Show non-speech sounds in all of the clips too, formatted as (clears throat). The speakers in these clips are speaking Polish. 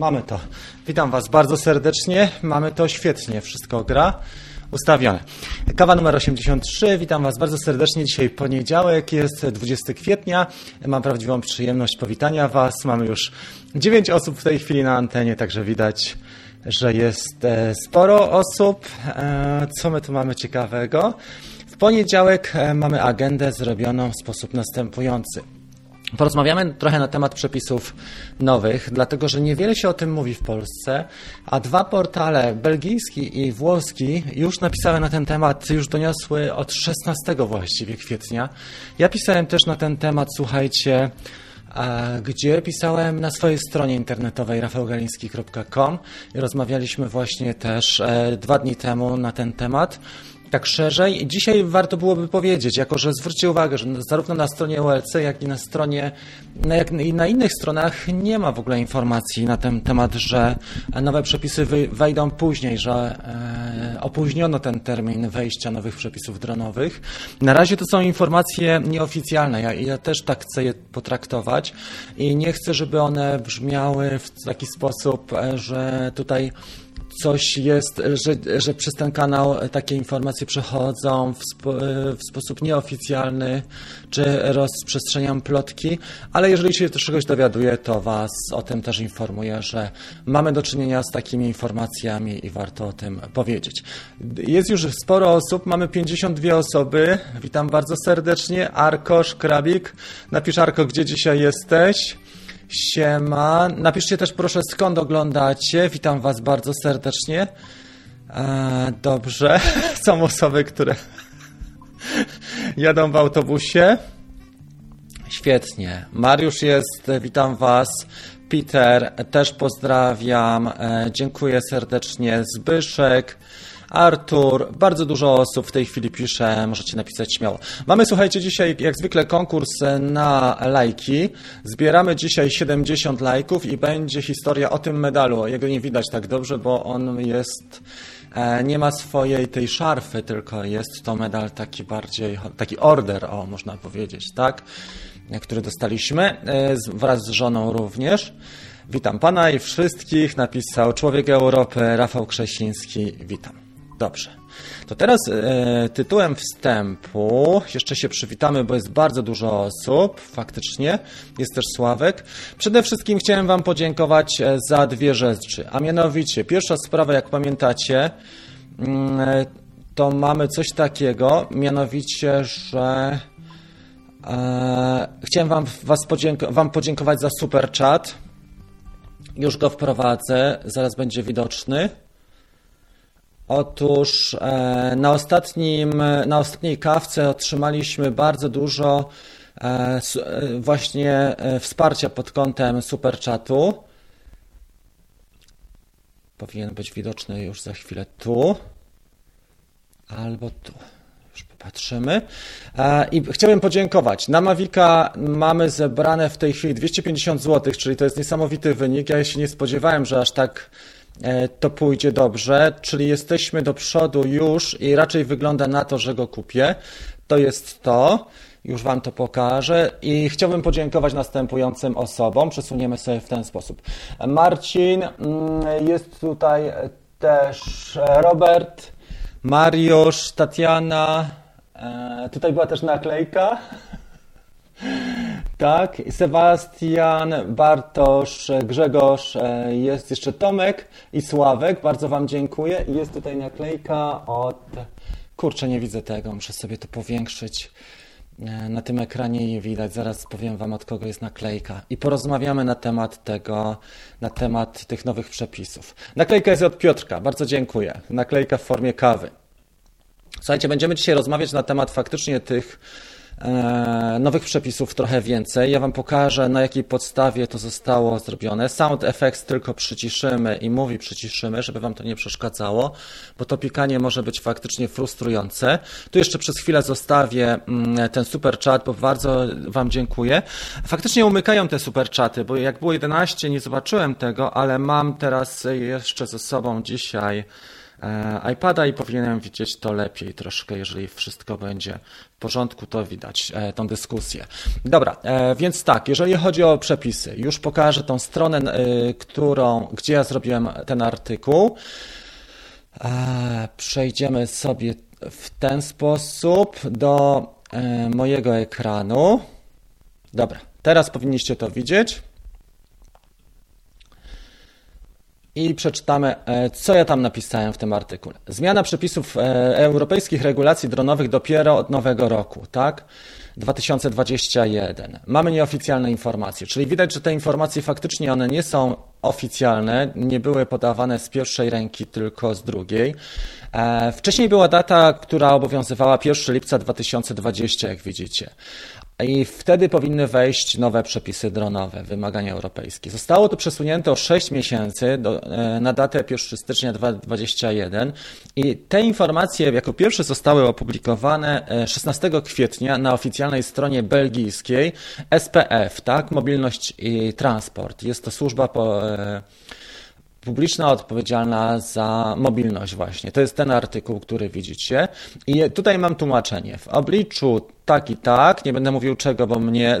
mamy to. Witam Was bardzo serdecznie. Mamy to świetnie, wszystko gra. Ustawione. Kawa numer 83. Witam Was bardzo serdecznie. Dzisiaj poniedziałek, jest 20 kwietnia. Mam prawdziwą przyjemność powitania Was. Mamy już 9 osób w tej chwili na antenie, także widać, że jest e, sporo osób. E, co my tu mamy ciekawego? W poniedziałek e, mamy agendę zrobioną w sposób następujący. Porozmawiamy trochę na temat przepisów nowych, dlatego że niewiele się o tym mówi w Polsce, a dwa portale, belgijski i włoski, już napisały na ten temat, już doniosły od 16 właściwie kwietnia. Ja pisałem też na ten temat, słuchajcie, gdzie pisałem na swojej stronie internetowej rafałgaliński.com i rozmawialiśmy właśnie też e, dwa dni temu na ten temat tak szerzej. Dzisiaj warto byłoby powiedzieć, jako że zwróćcie uwagę, że zarówno na stronie OLC, jak i na stronie, jak i na innych stronach nie ma w ogóle informacji na ten temat, że nowe przepisy wejdą później, że e, opóźniono ten termin wejścia nowych przepisów dronowych. Na razie to są informacje nieoficjalne. Ja, ja też tak chcę je potraktować i nie chcę, żeby one brzmiały w taki sposób, e, że tutaj coś jest, że, że przez ten kanał takie informacje przechodzą w, w sposób nieoficjalny, czy rozprzestrzeniam plotki, ale jeżeli się czegoś dowiaduję, to Was o tym też informuję, że mamy do czynienia z takimi informacjami i warto o tym powiedzieć. Jest już sporo osób, mamy 52 osoby. Witam bardzo serdecznie. Arkosz, Krabik. Napisz Arko, gdzie dzisiaj jesteś. Siema. Napiszcie też proszę skąd oglądacie. Witam Was bardzo serdecznie. E, dobrze. (laughs) Są osoby, które (laughs) jadą w autobusie. Świetnie. Mariusz jest, witam Was. Peter, też pozdrawiam. E, dziękuję serdecznie. Zbyszek. Artur, bardzo dużo osób w tej chwili pisze, możecie napisać śmiało. Mamy, słuchajcie, dzisiaj jak zwykle konkurs na lajki. Zbieramy dzisiaj 70 lajków i będzie historia o tym medalu. Jego nie widać tak dobrze, bo on jest e, nie ma swojej tej szarfy, tylko jest to medal taki bardziej, taki order, o, można powiedzieć, tak? Który dostaliśmy e, wraz z żoną również. Witam pana i wszystkich, napisał Człowiek Europy, Rafał Krzesiński. Witam. Dobrze. To teraz e, tytułem wstępu jeszcze się przywitamy, bo jest bardzo dużo osób, faktycznie. Jest też Sławek. Przede wszystkim chciałem Wam podziękować e, za dwie rzeczy. A mianowicie, pierwsza sprawa, jak pamiętacie, mm, e, to mamy coś takiego, mianowicie, że e, chciałem Wam, was podzięko wam podziękować za super chat. Już go wprowadzę, zaraz będzie widoczny. Otóż e, na, ostatnim, na ostatniej kawce otrzymaliśmy bardzo dużo e, e, właśnie wsparcia pod kątem superchatu. Powinien być widoczny już za chwilę tu albo tu. Już popatrzymy. I chciałbym podziękować. Na Mavika mamy zebrane w tej chwili 250 zł, czyli to jest niesamowity wynik. Ja się nie spodziewałem, że aż tak to pójdzie dobrze, czyli jesteśmy do przodu już i raczej wygląda na to, że go kupię. To jest to. Już Wam to pokażę i chciałbym podziękować następującym osobom. Przesuniemy sobie w ten sposób. Marcin, mm, jest tutaj też Robert, Mariusz, Tatiana. E, tutaj była też naklejka. Tak, Sebastian, Bartosz, Grzegorz, e, jest jeszcze Tomek i Sławek. Bardzo Wam dziękuję. Jest tutaj naklejka od. Kurczę, nie widzę tego, muszę sobie to powiększyć. E, na tym ekranie nie widać. Zaraz powiem Wam, od kogo jest naklejka. I porozmawiamy na temat tego, na temat tych nowych przepisów. Naklejka jest od Piotrka. Bardzo dziękuję. Naklejka w formie kawy. Słuchajcie, będziemy dzisiaj rozmawiać na temat faktycznie tych nowych przepisów trochę więcej. Ja Wam pokażę, na jakiej podstawie to zostało zrobione. Sound effects tylko przyciszymy i mówi przyciszymy, żeby Wam to nie przeszkadzało, bo to pikanie może być faktycznie frustrujące. Tu jeszcze przez chwilę zostawię mm, ten super chat, bo bardzo Wam dziękuję. Faktycznie umykają te super chaty, bo jak było 11, nie zobaczyłem tego, ale mam teraz jeszcze ze sobą dzisiaj e, iPada i powinienem widzieć to lepiej troszkę, jeżeli wszystko będzie w porządku, to widać e, tą dyskusję. Dobra, e, więc tak, jeżeli chodzi o przepisy, już pokażę tą stronę, którą, gdzie ja zrobiłem ten artykuł. Przejdziemy sobie w ten sposób do mojego ekranu. Dobra, teraz powinniście to widzieć. I przeczytamy, e, co ja tam napisałem w tym artykule. Zmiana przepisów e, europejskich regulacji dronowych dopiero od nowego roku, tak? 2021. Mamy nieoficjalne informacje, czyli widać, że te informacje faktycznie one nie są oficjalne, nie były podawane z pierwszej ręki, tylko z drugiej. E, wcześniej była data, która obowiązywała 1 lipca 2020, jak widzicie. I wtedy powinny wejść nowe przepisy dronowe, wymagania europejskie. Zostało to przesunięte o 6 miesięcy do, e, na datę 1 stycznia 2021 i te informacje jako pierwsze zostały opublikowane 16 e, kwietnia na oficjalnej stronie belgijskiej SPF, tak? Mobilność i Transport. Jest to służba po, e, publiczna odpowiedzialna za mobilność właśnie. To jest ten artykuł, który widzicie. I tutaj mam tłumaczenie. W obliczu tak i tak, nie będę mówił czego, bo mnie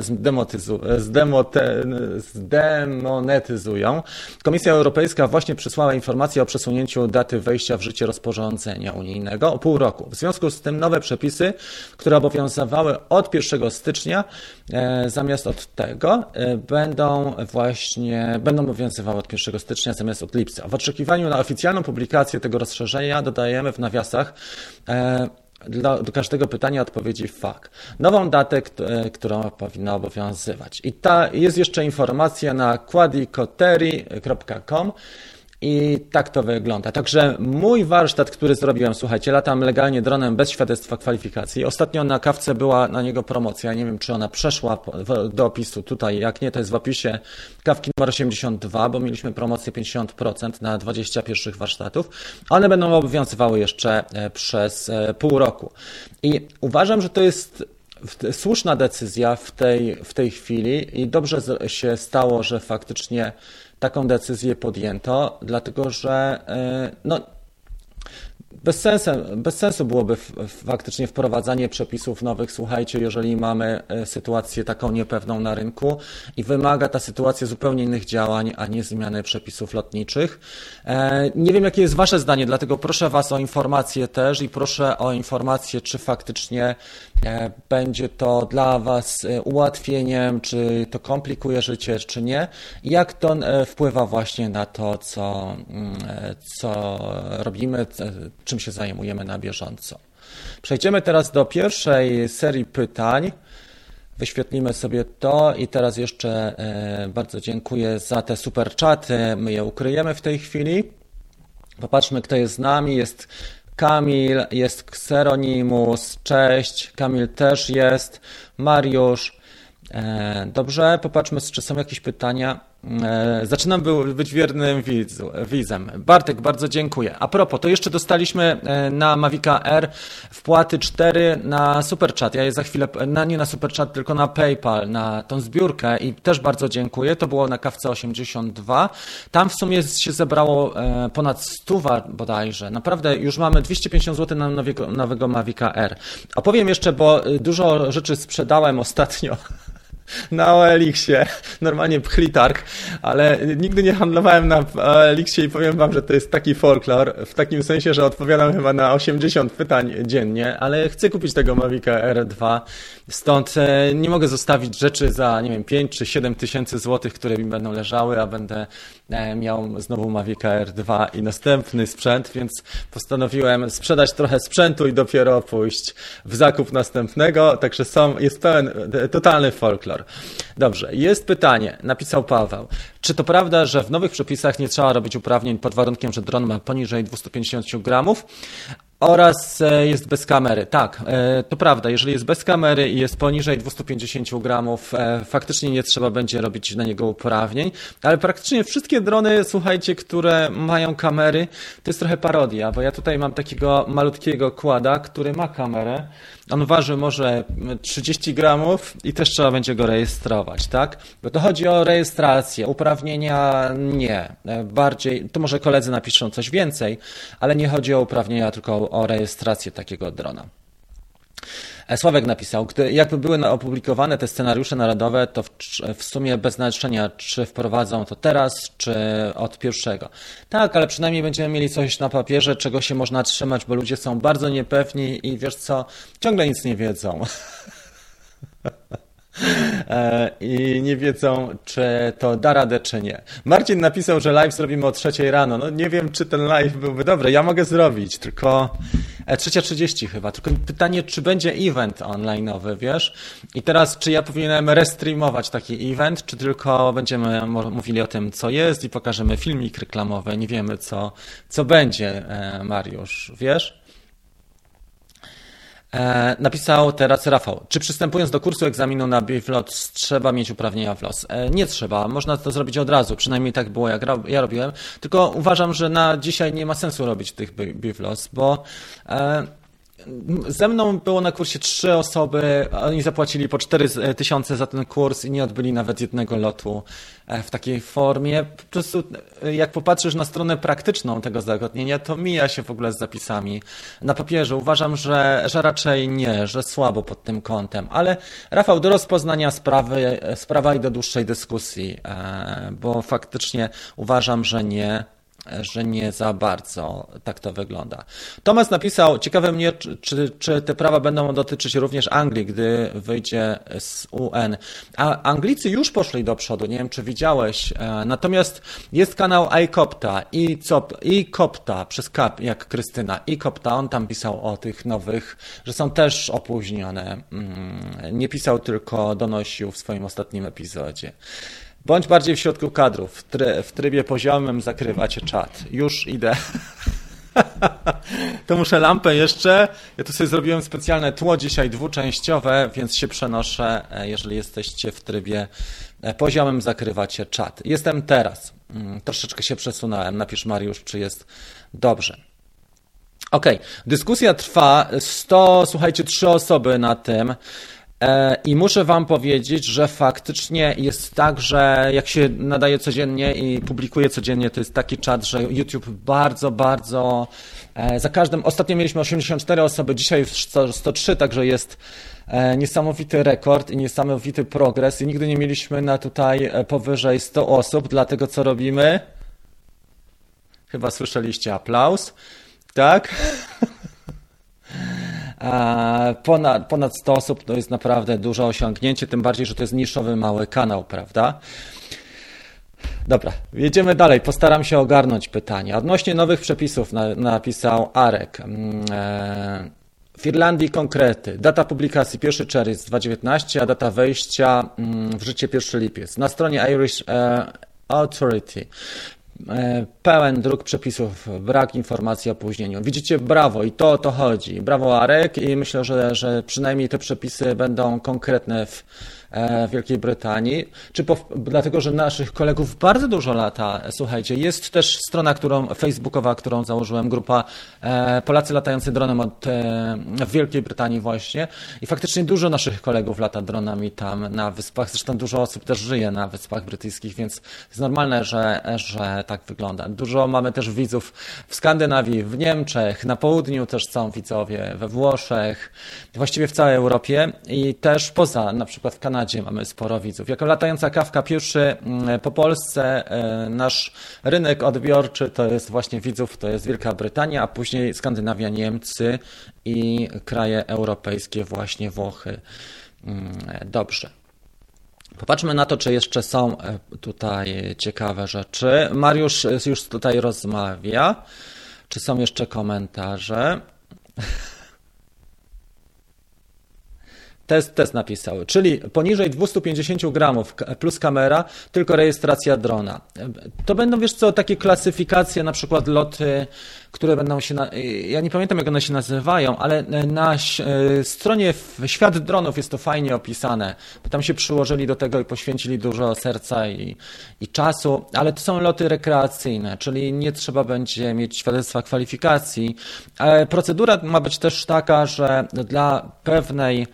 zdemonetyzują. Komisja Europejska właśnie przysłała informację o przesunięciu daty wejścia w życie rozporządzenia unijnego o pół roku. W związku z tym nowe przepisy, które obowiązywały od 1 stycznia, e, zamiast od tego, e, będą właśnie, będą obowiązywały od 1 stycznia zamiast od lipca. W oczekiwaniu na oficjalną publikację tego rozszerzenia dodajemy w nawiasach e, dla, do każdego pytania odpowiedzi fak. Nową datę, e, która powinna obowiązywać. I ta jest jeszcze informacja na quadicoteri.com i tak to wygląda. Także mój warsztat, który zrobiłem, słuchajcie, latam legalnie dronem bez świadectwa kwalifikacji. Ostatnio na kawce była na niego promocja. Nie wiem, czy ona przeszła do opisu tutaj. Jak nie, to jest w opisie kawki numer 82, bo mieliśmy promocję 50% na 20 pierwszych warsztatów. One będą obowiązywały jeszcze e, przez e, pół roku. I uważam, że to jest słuszna decyzja w tej, w tej chwili i dobrze się stało, że faktycznie taką decyzję podjęto, dlatego że e, no, bez sensu, bez sensu byłoby faktycznie wprowadzanie przepisów nowych, słuchajcie, jeżeli mamy e, sytuację taką niepewną na rynku i wymaga ta sytuacja zupełnie innych działań, a nie zmiany przepisów lotniczych. E, nie wiem, jakie jest Wasze zdanie, dlatego proszę Was o informację też i proszę o informację, czy faktycznie e, będzie to dla Was ułatwieniem, czy to komplikuje życie, czy nie. Jak to wpływa właśnie na to, co, mm, co robimy, czym się zajmujemy na bieżąco. Przejdziemy teraz do pierwszej serii pytań. Wyświetlimy sobie to i teraz jeszcze e, bardzo dziękuję za te super czaty. My je ukryjemy w tej chwili. Popatrzmy, kto jest z nami. Jest Kamil, jest Xeronimus, cześć. Kamil też jest. Mariusz. E, dobrze, popatrzmy, czy są jakieś pytania. E, zaczynam być wiernym widzu, widzem. Bartek, bardzo dziękuję. A propos, to jeszcze dostaliśmy e, na Mavica R wpłaty 4 na Superchat. Ja je za chwilę, na, nie na Superchat, tylko na PayPal, na tą zbiórkę i też bardzo dziękuję. To było na kawce 82. Tam w sumie się zebrało e, ponad 100 bodajże. Naprawdę już mamy 250 zł na nowego, nowego Mavica R. Opowiem jeszcze, bo dużo rzeczy sprzedałem ostatnio (laughs) na OLX-ie, normalnie pchli targ, ale nigdy nie handlowałem na OLX-ie i powiem wam, że to jest taki folklor, w takim sensie, że odpowiadam chyba na 80 pytań dziennie, ale chcę kupić tego Mavica R2, stąd e, nie mogę zostawić rzeczy za, nie wiem, 5 czy 7 tysięcy złotych, które mi będą leżały, a będę miał znowu Mavica R2 i następny sprzęt, więc postanowiłem sprzedać trochę sprzętu i dopiero pójść w zakup następnego, także są, jest pełen, e, totalny folklor. Dobrze, jest pytanie, napisał Paweł. Czy to prawda, że w nowych przepisach nie trzeba robić uprawnień pod warunkiem, że dron ma poniżej 250 gramów? Oraz e, jest bez kamery. Tak, e, to prawda. Jeżeli jest bez kamery i jest poniżej 250 gramów, e, faktycznie nie trzeba będzie robić na niego uprawnień, ale praktycznie wszystkie drony, słuchajcie, które mają kamery, to jest trochę parodia, bo ja tutaj mam takiego malutkiego kłada, który ma kamerę On waży może 30 gramów i też trzeba będzie go rejestrować, tak? Bo to chodzi o rejestrację, uprawnienia nie. Bardziej, to może koledzy napiszą coś więcej, ale nie chodzi o uprawnienia, tylko o rejestrację takiego drona. E, Sławek napisał, gdy jakby były opublikowane te scenariusze narodowe, to w, w, sumie bez znaczenia, czy wprowadzą to teraz, czy od pierwszego. Tak, ale przynajmniej będziemy mieli coś na papierze, czego się można trzymać, bo ludzie są bardzo niepewni i wiesz co, ciągle nic nie wiedzą. (laughs) E, i nie wiedzą, czy to da radę, czy nie. Marcin napisał, że live zrobimy o trzeciej rano. No nie wiem, czy ten live byłby dobry. Ja mogę zrobić, tylko 3.30 e, chyba. Tylko pytanie, czy będzie event online'owy, wiesz? I teraz, czy ja powinienem restreamować taki event, czy tylko będziemy mówili o tym, co jest i pokażemy filmik reklamowy. Nie wiemy, co, co będzie, e, Mariusz, wiesz? E, napisał teraz Rafał. Czy przystępując do kursu egzaminu na BIFLOS trzeba mieć uprawnienia w los? E, nie trzeba, można to zrobić od razu, przynajmniej tak było jak ja robiłem, tylko uważam, że na dzisiaj nie ma sensu robić tych BIFLOS, bo e, ze mną było na kursie trzy osoby, oni zapłacili po 4 tysiące za ten kurs i nie odbyli nawet jednego lotu e, w takiej formie. Po prostu e, jak popatrzysz na stronę praktyczną tego zagadnienia, to mija się w ogóle z zapisami na papierze. Uważam, że, że raczej nie, że słabo pod tym kątem. Ale Rafał, do rozpoznania sprawy, e, sprawa i do dłuższej dyskusji, bo faktycznie uważam, że nie że nie za bardzo tak to wygląda. Tomas napisał, ciekawe mnie, czy, czy te prawa będą dotyczyć również Anglii, gdy wyjdzie z UN. A Anglicy już poszli do przodu, nie wiem czy widziałeś, e, natomiast jest kanał iCopta i, i Kopta przez Kap, jak Krystyna, i Kopta, on tam pisał o tych nowych, że są też opóźnione. Mm, nie pisał, tylko donosił w swoim ostatnim epizodzie. Bądź bardziej w środku kadrów, w, try, w trybie poziomym zakrywacie czat. Już idę. (laughs) to muszę lampę jeszcze. Ja tu sobie zrobiłem specjalne tło dzisiaj dwuczęściowe, więc się przenoszę. E, jeżeli jesteście w trybie e, poziomym, zakrywacie czat. Jestem teraz. Mm, troszeczkę się przesunąłem. Napisz Mariusz, czy jest dobrze. Ok, dyskusja trwa. 100, słuchajcie, trzy osoby na tym. E, I muszę Wam powiedzieć, że faktycznie jest tak, że jak się nadaje codziennie i publikuje codziennie, to jest taki czat, że YouTube bardzo, bardzo e, za każdym. Ostatnio mieliśmy 84 osoby, dzisiaj już 103, także jest e, niesamowity rekord i niesamowity progres. I nigdy nie mieliśmy na tutaj powyżej 100 osób, dlatego co robimy? Chyba słyszeliście aplauz. Tak? (laughs) Ponad, ponad 100 osób to jest naprawdę duże osiągnięcie, tym bardziej, że to jest niszowy mały kanał, prawda? Dobra, jedziemy dalej. Postaram się ogarnąć pytania. Odnośnie nowych przepisów na, napisał Arek. Mm, e, w Irlandii konkrety. Data publikacji 1 czerwiec 2019, a data wejścia mm, w życie 1 lipiec. Na stronie Irish e, Authority pełen druk przepisów, brak informacji o opóźnieniu. Widzicie, brawo i to o to chodzi. Brawo Arek i myślę, że, że przynajmniej te przepisy będą konkretne w E, w Wielkiej Brytanii, czy po, dlatego, że naszych kolegów bardzo dużo lata, słuchajcie, jest też strona którą, facebookowa, którą założyłem, grupa e, Polacy latający dronem od, e, w Wielkiej Brytanii właśnie i faktycznie dużo naszych kolegów lata dronami tam na wyspach, zresztą dużo osób też żyje na wyspach brytyjskich, więc jest normalne, że, że tak wygląda. Dużo mamy też widzów w Skandynawii, w Niemczech, na południu też są widzowie, we Włoszech, właściwie w całej Europie i też poza, na przykład w Kanadzie Kanadzie mamy sporo widzów. Jako latająca kawka pierwszy mm, po Polsce e, nasz rynek odbiorczy to jest właśnie widzów, to jest Wielka Brytania, a później Skandynawia, Niemcy i kraje europejskie, właśnie Włochy. Mm, dobrze. Popatrzmy na to, czy jeszcze są e, tutaj ciekawe rzeczy. Mariusz już tutaj rozmawia. Czy są jeszcze komentarze? (laughs) Test, test napisały, czyli poniżej 250 gramów plus kamera, tylko rejestracja drona. To będą, wiesz co, takie klasyfikacje, na przykład loty, które będą się, na, ja nie pamiętam jak one się nazywają, ale na e, stronie Świat Dronów jest to fajnie opisane, bo tam się przyłożyli do tego i poświęcili dużo serca i, i czasu, ale to są loty rekreacyjne, czyli nie trzeba będzie mieć świadectwa kwalifikacji. Procedura ma być też taka, że dla pewnej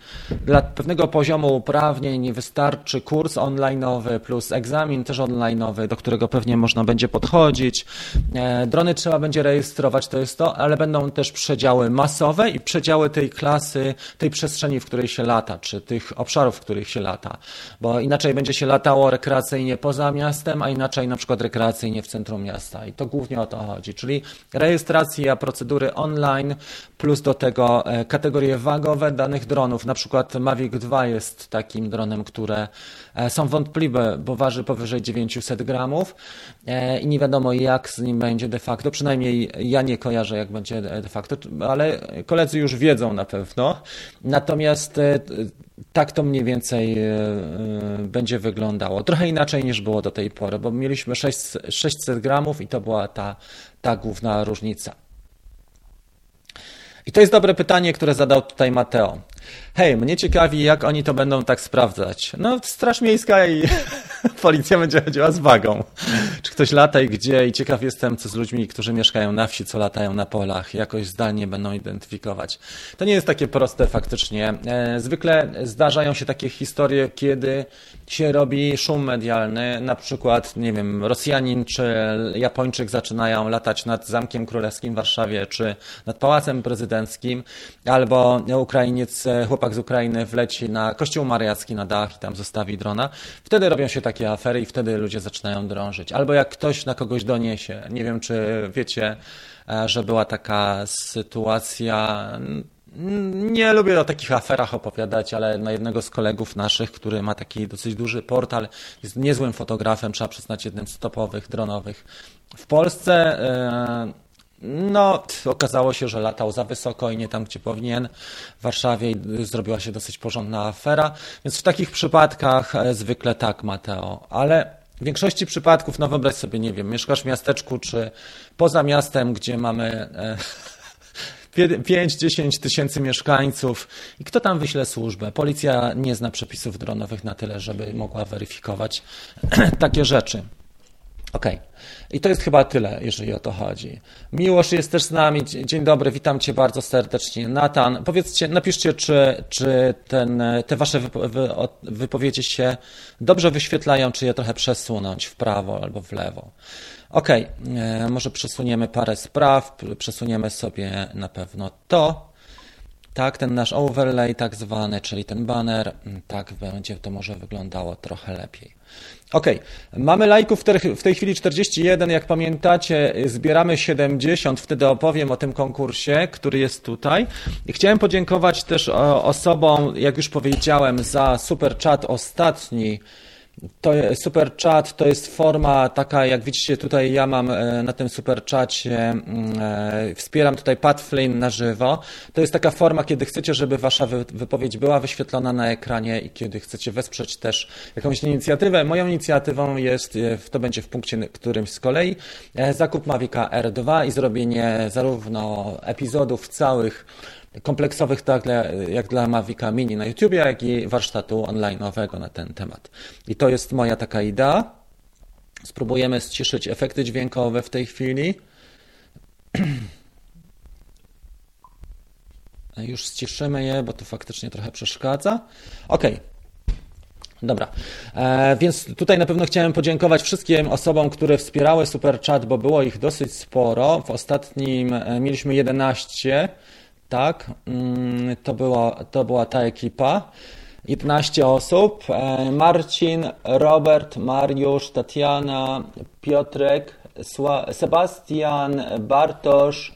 dla pewnego poziomu uprawnień wystarczy kurs online'owy plus egzamin też online'owy, do którego pewnie można będzie podchodzić. E, drony trzeba będzie rejestrować, to jest to, ale będą też przedziały masowe i przedziały tej klasy, tej przestrzeni, w której się lata, czy tych obszarów, w których się lata. Bo inaczej będzie się latało rekreacyjnie poza miastem, a inaczej na przykład rekreacyjnie w centrum miasta. I to głównie o to chodzi. Czyli rejestracja, procedury online, plus do tego e, kategorie wagowe danych dronów, na przykład Mavic 2 jest takim dronem, które są wątpliwe, bo waży powyżej 900 gramów e, i nie wiadomo jak z nim będzie de facto, przynajmniej ja nie kojarzę jak będzie de facto, ale koledzy już wiedzą na pewno. Natomiast e, tak to mniej więcej będzie wyglądało. Trochę inaczej niż było do tej pory, bo mieliśmy 600 gramów i to była ta, ta główna różnica. I to jest dobre pytanie, które zadał tutaj Mateo. Hej, mnie ciekawi, jak oni to będą tak sprawdzać. No, Straż Miejska i (laughs) (laughs) policja będzie chodziła z wagą. Czy ktoś lata i gdzie? I ciekaw jestem, co z ludźmi, którzy mieszkają na wsi, co latają na polach, jakoś zdalnie będą identyfikować. To nie jest takie proste faktycznie. E, zwykle zdarzają się takie historie, kiedy się robi szum medialny, na przykład, nie wiem, Rosjanin czy Japończyk zaczynają latać nad Zamkiem Królewskim w Warszawie, czy nad Pałacem Prezydenckim, albo Ukrainiec, chłopak z Ukrainy wleci na Kościół Mariacki na dach i tam zostawi drona. Wtedy robią się takie afery i wtedy ludzie zaczynają drążyć. Albo jak ktoś na kogoś doniesie. Nie wiem, czy wiecie, e, że była taka sytuacja nie lubię o takich aferach opowiadać, ale na jednego z kolegów naszych, który ma taki dosyć duży portal, jest niezłym fotografem, trzeba przyznać, jednym z topowych dronowych w Polsce. E, no, okazało się, że latał za wysoko i nie tam, gdzie powinien. W Warszawie zrobiła się dosyć porządna afera, więc w takich przypadkach e, zwykle tak, Mateo. Ale w większości przypadków, no wyobraź sobie, nie wiem, mieszkasz w miasteczku czy poza miastem, gdzie mamy e, (laughs) 5-10 tysięcy mieszkańców i kto tam wyśle służbę? Policja nie zna przepisów dronowych na tyle, żeby mogła weryfikować (clears throat) takie rzeczy. Okay. I to jest chyba tyle, jeżeli o to chodzi. Miłosz jest też z nami. Dzień dobry, witam Cię bardzo serdecznie. Natan, powiedzcie, napiszcie, czy, czy ten, te Wasze wypowiedzi się dobrze wyświetlają, czy je trochę przesunąć w prawo albo w lewo. Ok, e, może przesuniemy parę spraw, przesuniemy sobie na pewno to. Tak, ten nasz overlay tak zwany, czyli ten banner, mm, tak będzie to może wyglądało trochę lepiej. Ok, mamy lajków w tej chwili 41, jak pamiętacie, zbieramy 70, wtedy opowiem o tym konkursie, który jest tutaj. I chciałem podziękować też osobom, jak już powiedziałem, za super chat ostatni, to super chat to jest forma taka, jak widzicie tutaj ja mam e, na tym super czacie, mm, e, wspieram tutaj Pat Flynn na żywo. To jest taka forma, kiedy chcecie, żeby wasza wypowiedź była wyświetlona na ekranie i kiedy chcecie wesprzeć też jakąś inicjatywę. Moją inicjatywą jest, e, to będzie w punkcie którymś z kolei, zakup Mavica R2 i zrobienie zarówno epizodów całych kompleksowych, tak jak dla Mavica Mini na YouTube, jak i warsztatu online'owego na ten temat. I to jest moja taka idea. Spróbujemy ściszyć efekty dźwiękowe w tej chwili. Już ściszymy je, bo to faktycznie trochę przeszkadza. Ok. Dobra, e, więc tutaj na pewno chciałem podziękować wszystkim osobom, które wspierały Super Chat, bo było ich dosyć sporo. W ostatnim e, mieliśmy 11 tak, mm, to była, to była ta ekipa. 11 osób. E, Marcin, Robert, Mariusz, Tatiana, Piotrek, Sebastian, Bartosz,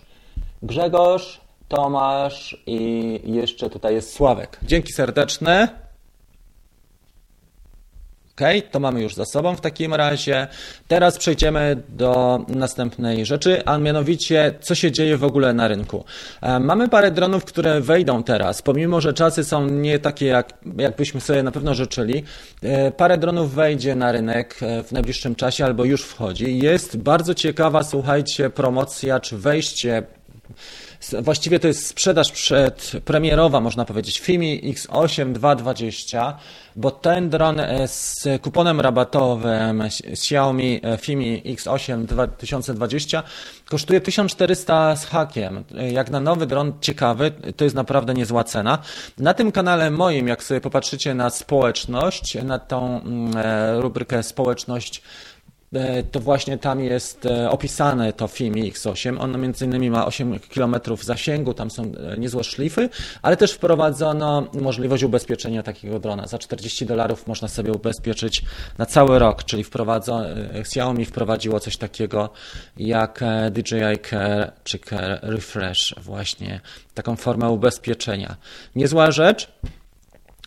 Grzegorz, Tomasz i jeszcze tutaj jest Sławek. Dzięki serdeczne. To mamy już za sobą w takim razie. Teraz przejdziemy do następnej rzeczy, a mianowicie co się dzieje w ogóle na rynku. E, mamy parę dronów, które wejdą teraz, pomimo że czasy są nie takie, jak, jakbyśmy sobie na pewno życzyli. E, parę dronów wejdzie na rynek e, w najbliższym czasie albo już wchodzi. Jest bardzo ciekawa, słuchajcie, promocja czy wejście Właściwie to jest sprzedaż przedpremierowa, można powiedzieć, FIMI X8 220, bo ten dron e, z kuponem rabatowym Xiaomi e, FIMI X8 2020 kosztuje 1400 z hakiem. E, jak na nowy dron ciekawy, to jest naprawdę niezła cena. Na tym kanale moim, jak sobie popatrzycie na społeczność, na tą mm, rubrykę społeczność to właśnie tam jest e, opisane to FIMI X8. Ono między innymi ma 8 km zasięgu, tam są e, niezłe szlify, ale też wprowadzono możliwość ubezpieczenia takiego drona. Za 40 dolarów można sobie ubezpieczyć na cały rok, czyli Xiaomi wprowadziło coś takiego jak DJI Care czy Care Refresh, właśnie taką formę ubezpieczenia. Niezła rzecz.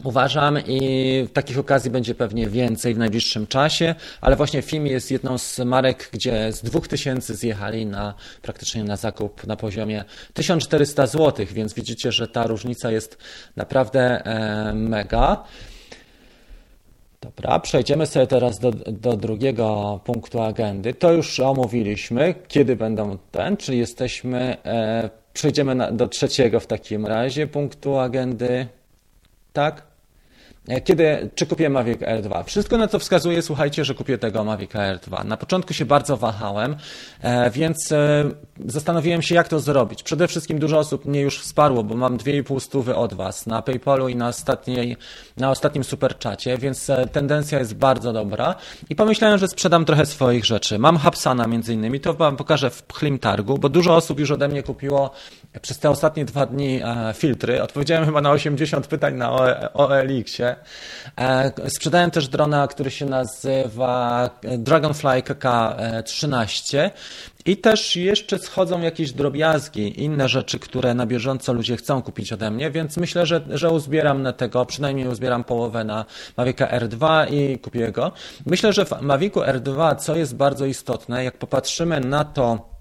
Uważam i takich okazji będzie pewnie więcej w najbliższym czasie, ale właśnie FIMI jest jedną z marek, gdzie z 2000 zjechali na praktycznie na zakup na poziomie 1400 zł, więc widzicie, że ta różnica jest naprawdę e, mega. Dobra, przejdziemy sobie teraz do, do drugiego punktu agendy. To już omówiliśmy, kiedy będą ten, czyli jesteśmy, e, przejdziemy na, do trzeciego w takim razie punktu agendy. Tak? E, kiedy, czy kupię Mavic Air 2? Wszystko na co wskazuje, słuchajcie, że kupię tego Mavic Air 2. Na początku się bardzo wahałem, e, więc e, zastanowiłem się, jak to zrobić. Przede wszystkim dużo osób mnie już wsparło, bo mam 2,5 stówy od Was na PayPalu i na, ostatniej, na ostatnim superczacie, więc tendencja jest bardzo dobra. I pomyślałem, że sprzedam trochę swoich rzeczy. Mam Hapsana między innymi, to Wam pokażę w Pchlim Targu, bo dużo osób już ode mnie kupiło przez te ostatnie dwa dni filtry. Odpowiedziałem chyba na 80 pytań na OLX-ie. E, sprzedałem też drona, który się nazywa Dragonfly KK13 i też jeszcze schodzą jakieś drobiazgi, inne rzeczy, które na bieżąco ludzie chcą kupić ode mnie, więc myślę, że, że uzbieram na tego, przynajmniej uzbieram połowę na Mavica R2 i kupię go. Myślę, że w Mavicu R2, co jest bardzo istotne, jak popatrzymy na to,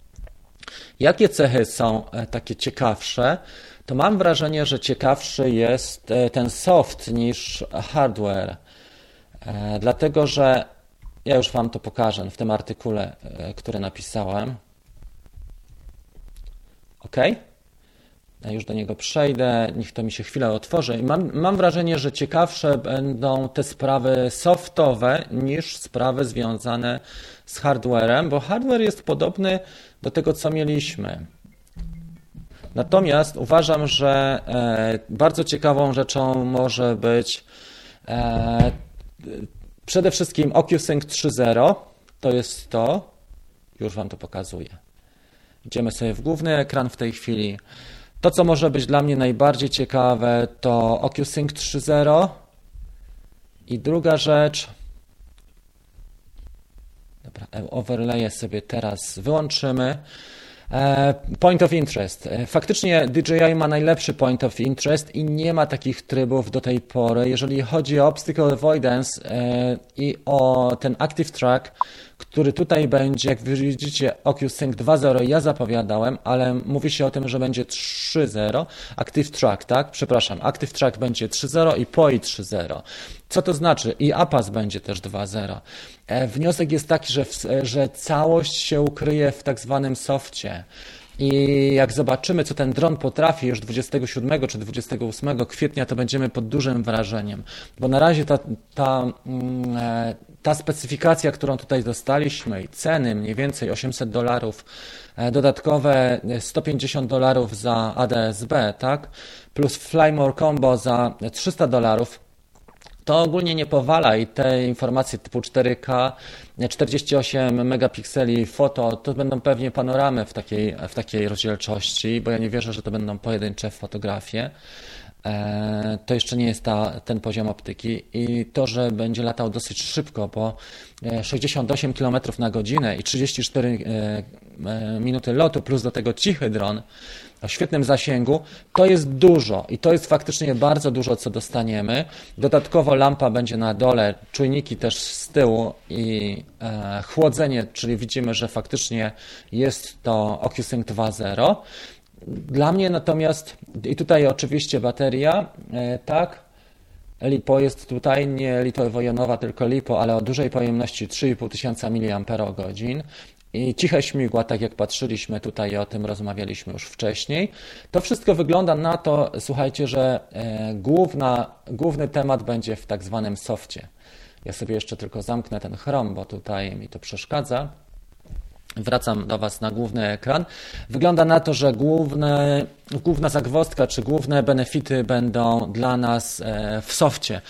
jakie cechy są e, takie ciekawsze, to mam wrażenie, że ciekawszy jest e, ten soft niż hardware. E, dlatego, że ja już Wam to pokażę w tym artykule, e, który napisałem. OK? Ja już do niego przejdę, niech to mi się chwilę otworzy. Mam, mam wrażenie, że ciekawsze będą te sprawy softowe niż sprawy związane z hardwarem, bo hardware jest podobny do tego, co mieliśmy. Natomiast uważam, że e, bardzo ciekawą rzeczą może być e, przede wszystkim OcuSync 3.0. To jest to. Już Wam to pokazuję. Idziemy sobie w główny ekran w tej chwili. To, co może być dla mnie najbardziej ciekawe, to OcuSync 3.0. I druga rzecz. Dobra, overlaye sobie teraz wyłączymy. E, point of interest. E, faktycznie DJI ma najlepszy point of interest i nie ma takich trybów do tej pory. Jeżeli chodzi o obstacle avoidance e, i o ten active track, który tutaj będzie, jak widzicie, OcuSync 2.0 ja zapowiadałem, ale mówi się o tym, że będzie 3.0. Active Track, tak? Przepraszam, Active Track będzie 3.0 i POI 3.0. Co to znaczy? I APAS będzie też 2.0. E, wniosek jest taki, że, że całość się ukryje w tak zwanym softie. I jak zobaczymy, co ten dron potrafi już 27 czy 28 kwietnia, to będziemy pod dużym wrażeniem. Bo na razie ta, ta, mm, e, ta specyfikacja, którą tutaj dostaliśmy i ceny mniej więcej 800 dolarów, e, dodatkowe 150 dolarów za ADSB, tak? Plus Flymore Combo za 300 dolarów, to ogólnie nie powala i te informacje typu 4K, 48 megapikseli foto, to będą pewnie panoramy w takiej, w takiej rozdzielczości, bo ja nie wierzę, że to będą pojedyncze fotografie. E, to jeszcze nie jest ta, ten poziom optyki i to, że będzie latał dosyć szybko, bo 68 km na godzinę i 34 minuty lotu, plus do tego cichy dron, o świetnym zasięgu, to jest dużo i to jest faktycznie bardzo dużo, co dostaniemy. Dodatkowo lampa będzie na dole, czujniki też z tyłu i e, chłodzenie, czyli widzimy, że faktycznie jest to OcuSync 2.0. Dla mnie natomiast, i tutaj oczywiście bateria, e, tak, LiPo jest tutaj, nie litowo-jonowa, tylko LiPo, ale o dużej pojemności 3500 mAh. I ciche śmigła, tak jak patrzyliśmy tutaj, o tym rozmawialiśmy już wcześniej. To wszystko wygląda na to, słuchajcie, że e, główna, główny temat będzie w tak zwanym softie. Ja sobie jeszcze tylko zamknę ten chrom, bo tutaj mi to przeszkadza. Wracam do Was na główny ekran. Wygląda na to, że główne, główna zagwozdka czy główne benefity będą dla nas e, w softie.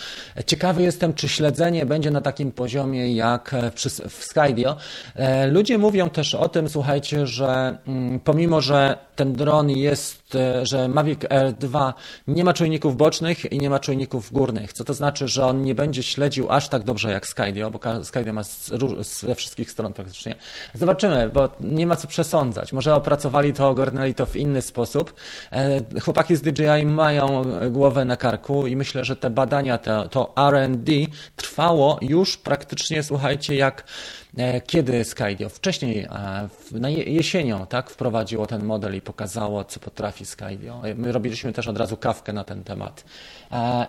Ciekawy jestem, czy śledzenie będzie na takim poziomie jak w Skydio. E, ludzie mówią też o tym, słuchajcie, że mm, pomimo, że ten dron jest, e, że Mavic Air 2 nie ma czujników bocznych i nie ma czujników górnych, co to znaczy, że on nie będzie śledził aż tak dobrze jak Skydio, bo Skydio ma ze wszystkich stron praktycznie. Zobaczymy, bo nie ma co przesądzać. Może opracowali to, ogarnęli to w inny sposób. E, chłopaki z DJI mają głowę na karku i myślę, że te badania, to, to R&D trwało już praktycznie, słuchajcie, jak E, kiedy Skydio wcześniej, e, na jesienią, tak, wprowadziło ten model i pokazało, co potrafi Skydio. My robiliśmy też od razu kawkę na ten temat.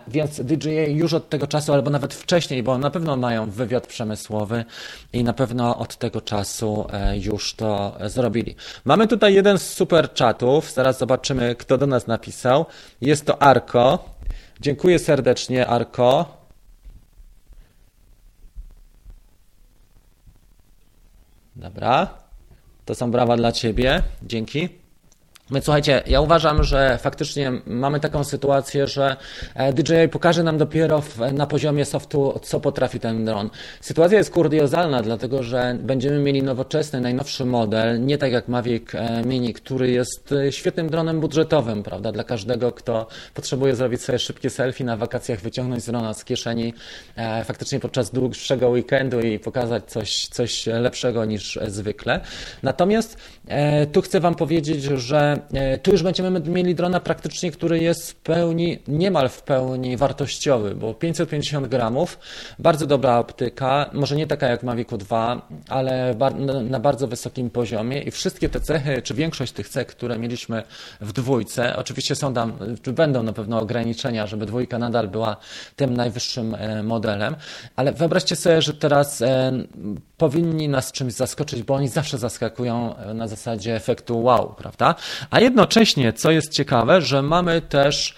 Więc DJI już od tego czasu, albo nawet wcześniej, bo na pewno mają wywiad przemysłowy i na pewno od tego czasu już to zrobili. Mamy tutaj jeden z super chatów. Zaraz zobaczymy, kto do nas napisał. Jest to Arko. Dziękuję serdecznie, Arko. Dobra. To są brawa dla Ciebie. Dzięki. Więc słuchajcie, ja uważam, że faktycznie mamy taką sytuację, że e, DJI pokaże nam dopiero na poziomie softu, co potrafi ten dron. Sytuacja jest kuriozalna, dlatego że będziemy mieli nowoczesny, najnowszy model, nie tak jak Mavic e, Mini, który jest e, świetnym dronem budżetowym, prawda, dla każdego, kto potrzebuje zrobić sobie szybkie selfie na wakacjach, wyciągnąć drona z kieszeni faktycznie podczas dłuższego weekendu i pokazać coś, coś lepszego niż zwykle. Natomiast tu chcę Wam powiedzieć, że E, tu już będziemy mieli drona praktycznie, który jest w pełni, niemal w pełni wartościowy, bo 550 gramów, bardzo dobra optyka, może nie taka jak Mavic 2, ale na bardzo wysokim poziomie i wszystkie te cechy, czy większość tych cech, które mieliśmy w dwójce, oczywiście są tam, czy będą na pewno ograniczenia, żeby dwójka nadal była tym najwyższym e, modelem, ale wyobraźcie sobie, że teraz e, powinni nas czymś zaskoczyć, bo oni zawsze zaskakują na zasadzie efektu wow, prawda? A jednocześnie, co jest ciekawe, że mamy też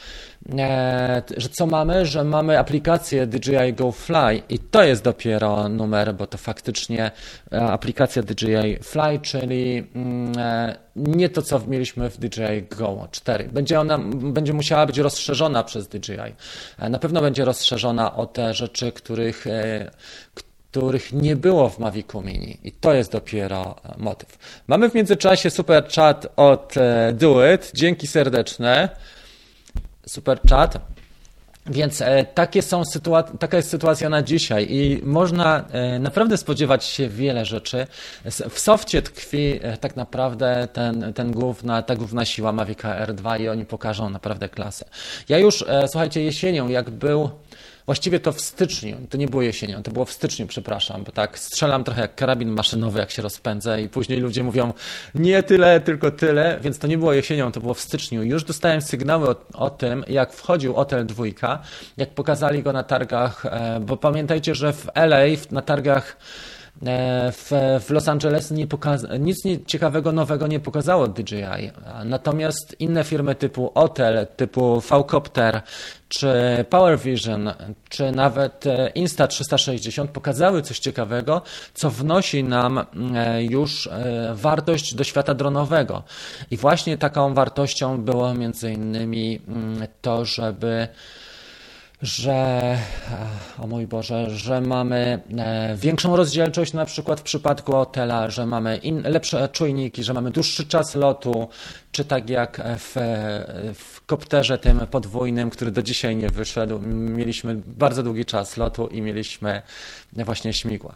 e, że co mamy, że mamy aplikację DJI Go Fly i to jest dopiero numer, bo to faktycznie e, aplikacja DJI Fly, czyli mm, e, nie to, co mieliśmy w DJI Go 4. Będzie ona, będzie musiała być rozszerzona przez DJI. Na pewno będzie rozszerzona o te rzeczy, których, których nie było w Mavicu Mini i to jest dopiero e, motyw. Mamy w międzyczasie super chat od e, Duet. Dzięki serdeczne. Super chat. Więc e, takie są sytua- taka jest sytuacja na dzisiaj i można naprawdę spodziewać się wiele rzeczy. W softie tkwi tak naprawdę ten, ten główna, ta główna siła Mavica R2 i oni pokażą naprawdę klasę. Ja już, słuchajcie, jesienią, jak był Właściwie to w styczniu, to nie było jesienią, to było w styczniu, przepraszam, bo tak strzelam trochę jak karabin maszynowy, jak się rozpędzę i później ludzie mówią nie tyle, tylko tyle, więc to nie było jesienią, to było w styczniu. Już dostałem sygnały o, o tym, jak wchodził Otel dwójka, jak pokazali go na targach, e, bo pamiętajcie, że w LA na targach w, w Los Angeles nie pokaza- nic nie, ciekawego nowego nie pokazało DJI. Natomiast inne firmy typu Otel, typu Vcopter, czy Power Vision, czy nawet e, Insta360 pokazały coś ciekawego, co wnosi nam e, już wartość do świata dronowego. I właśnie taką wartością było między innymi mm, to, żeby że, o mój Boże, że mamy e, większą rozdzielczość na przykład w przypadku hotela, że mamy in, lepsze czujniki, że mamy dłuższy czas lotu, czy tak jak w, w kopterze tym podwójnym, który do dzisiaj nie wyszedł, mieliśmy bardzo długi czas lotu i mieliśmy właśnie śmigła.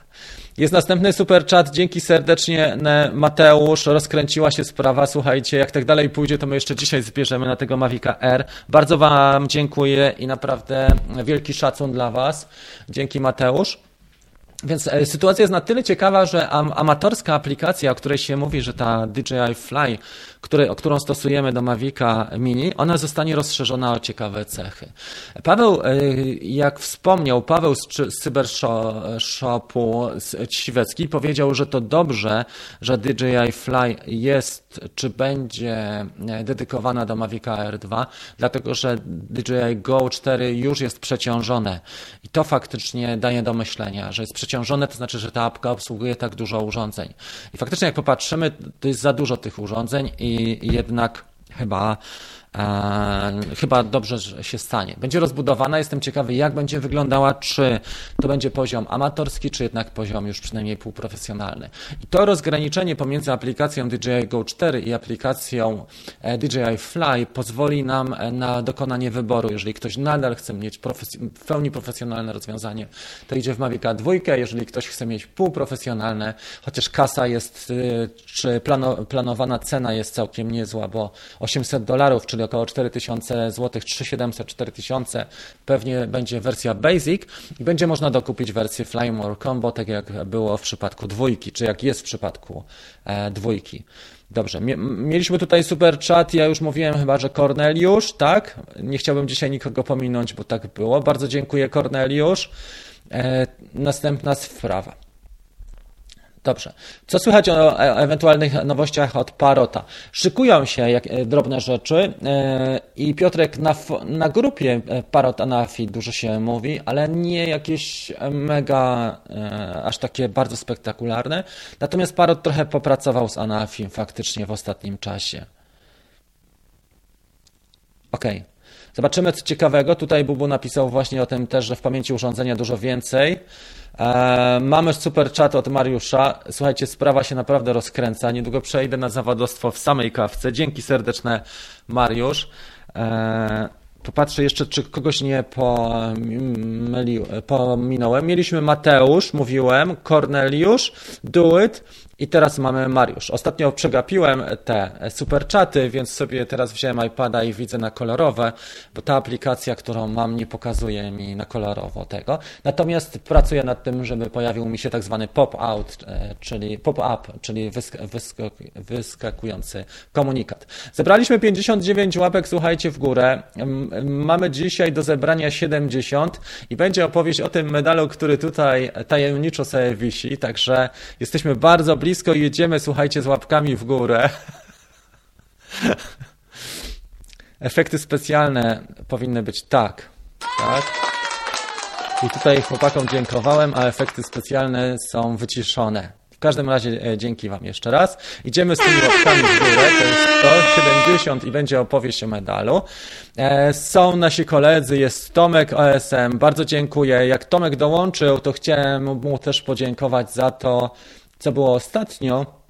Jest następny super chat, dzięki serdecznie Mateusz, rozkręciła się sprawa, słuchajcie, jak tak dalej pójdzie, to my jeszcze dzisiaj zbierzemy na tego Mavica R. Bardzo Wam dziękuję i naprawdę wielki szacun dla Was. Dzięki Mateusz. Więc e, sytuacja jest na tyle ciekawa, że amatorska aplikacja, o której się mówi, że ta DJI Fly, który, którą stosujemy do Mavica Mini, ona zostanie rozszerzona o ciekawe cechy. Paweł, e, jak wspomniał, Paweł z, z Cybershopu Siwecki powiedział, że to dobrze, że DJI Fly jest, czy będzie e, dedykowana do Mavica R2, dlatego że DJI Go 4 już jest przeciążone i to faktycznie daje do myślenia, że jest przeciążone przeciążone, to znaczy, że ta apka obsługuje tak dużo urządzeń. I faktycznie jak popatrzymy, to jest za dużo tych urządzeń i jednak chyba chyba dobrze się stanie. Będzie rozbudowana, jestem ciekawy, jak będzie wyglądała, czy to będzie poziom amatorski, czy jednak poziom już przynajmniej półprofesjonalny. I to rozgraniczenie pomiędzy aplikacją DJI Go 4 i aplikacją e, DJI Fly pozwoli nam e, na dokonanie wyboru. Jeżeli ktoś nadal chce mieć w pełni profesjonalne rozwiązanie, to idzie w Mavica 2. Jeżeli ktoś chce mieć półprofesjonalne, chociaż kasa jest, czy plano- planowana cena jest całkiem niezła, bo 800 dolarów, czyli około 4000 zł, 3700, 4000 pewnie będzie wersja Basic i będzie można dokupić wersję Flymore Combo, tak jak było w przypadku dwójki, czy jak jest w przypadku e, dwójki. Dobrze, mieliśmy tutaj super chat, ja już mówiłem chyba, że Corneliusz, tak? Nie chciałbym dzisiaj nikogo pominąć, bo tak było. Bardzo dziękuję Corneliusz. E, następna sprawa. Dobrze. Co słychać o e, ewentualnych nowościach od Parota? Szykują się jak, e, drobne rzeczy e, i Piotrek na, na grupie Parot Anafi dużo się mówi, ale nie jakieś mega, aż takie bardzo spektakularne. Natomiast Parot trochę popracował z Anafi faktycznie w ostatnim czasie. Okej. Okay. Zobaczymy co ciekawego. Tutaj Bubu napisał właśnie o tym też, że w pamięci urządzenia dużo więcej. E, mamy super chat od Mariusza. Słuchajcie, sprawa się naprawdę rozkręca. Niedługo przejdę na zawodowstwo w samej kawce. Dzięki serdeczne, Mariusz. E, popatrzę jeszcze, czy kogoś nie pomylił, pominąłem. Mieliśmy Mateusz, mówiłem, Korneliusz, Duit, i teraz mamy Mariusz. Ostatnio przegapiłem te super czaty, więc sobie teraz wziąłem iPada i widzę na kolorowe, bo ta aplikacja, którą mam, nie pokazuje mi na kolorowo tego. Natomiast pracuję nad tym, żeby pojawił mi się tak zwany pop-out, e, czyli pop-up, czyli wysk wyskakujący komunikat. Zebraliśmy 59 łapek, słuchajcie, w górę. Mamy dzisiaj do zebrania 70 i będzie opowieść o tym medalu, który tutaj tajemniczo sobie wisi, także jesteśmy bardzo blisko blisko jedziemy, słuchajcie, z łapkami w górę. Efekty specjalne powinny być tak. Tak. I tutaj chłopakom dziękowałem, a efekty specjalne są wyciszone. W każdym razie e, dzięki Wam jeszcze raz. Idziemy z tymi łapkami w górę, to jest 170 i będzie opowieść o medalu. E, są nasi koledzy, jest Tomek OSM, bardzo dziękuję. Jak Tomek dołączył, to chciałem mu też podziękować za to, co było ostatnio,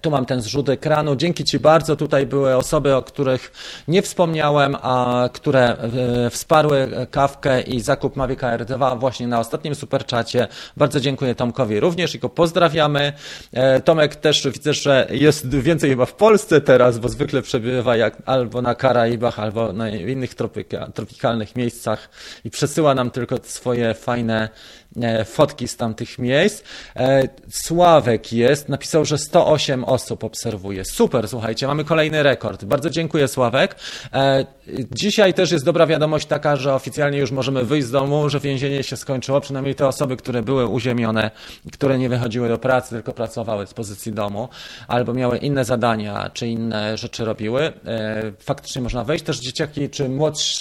tu mam ten zrzut ekranu. Dzięki Ci bardzo. Tutaj były osoby, o których nie wspomniałem, a które e, wsparły kawkę i zakup Mavic Air 2 właśnie na ostatnim superczacie. Bardzo dziękuję Tomkowi również i go pozdrawiamy. E, Tomek też widzę, że jest więcej chyba w Polsce teraz, bo zwykle przebywa jak albo na Karaibach, albo na innych tropika, tropikalnych miejscach i przesyła nam tylko swoje fajne fotki z tamtych miejsc. Sławek jest, napisał, że 108 osób obserwuje. Super, słuchajcie, mamy kolejny rekord. Bardzo dziękuję, Sławek. E, dzisiaj też jest dobra wiadomość taka, że oficjalnie już możemy wyjść z domu, że więzienie się skończyło, przynajmniej te osoby, które były uziemione, które nie wychodziły do pracy, tylko pracowały z pozycji domu, albo miały inne zadania, czy inne rzeczy robiły. E, faktycznie można wejść. Też dzieciaki, czy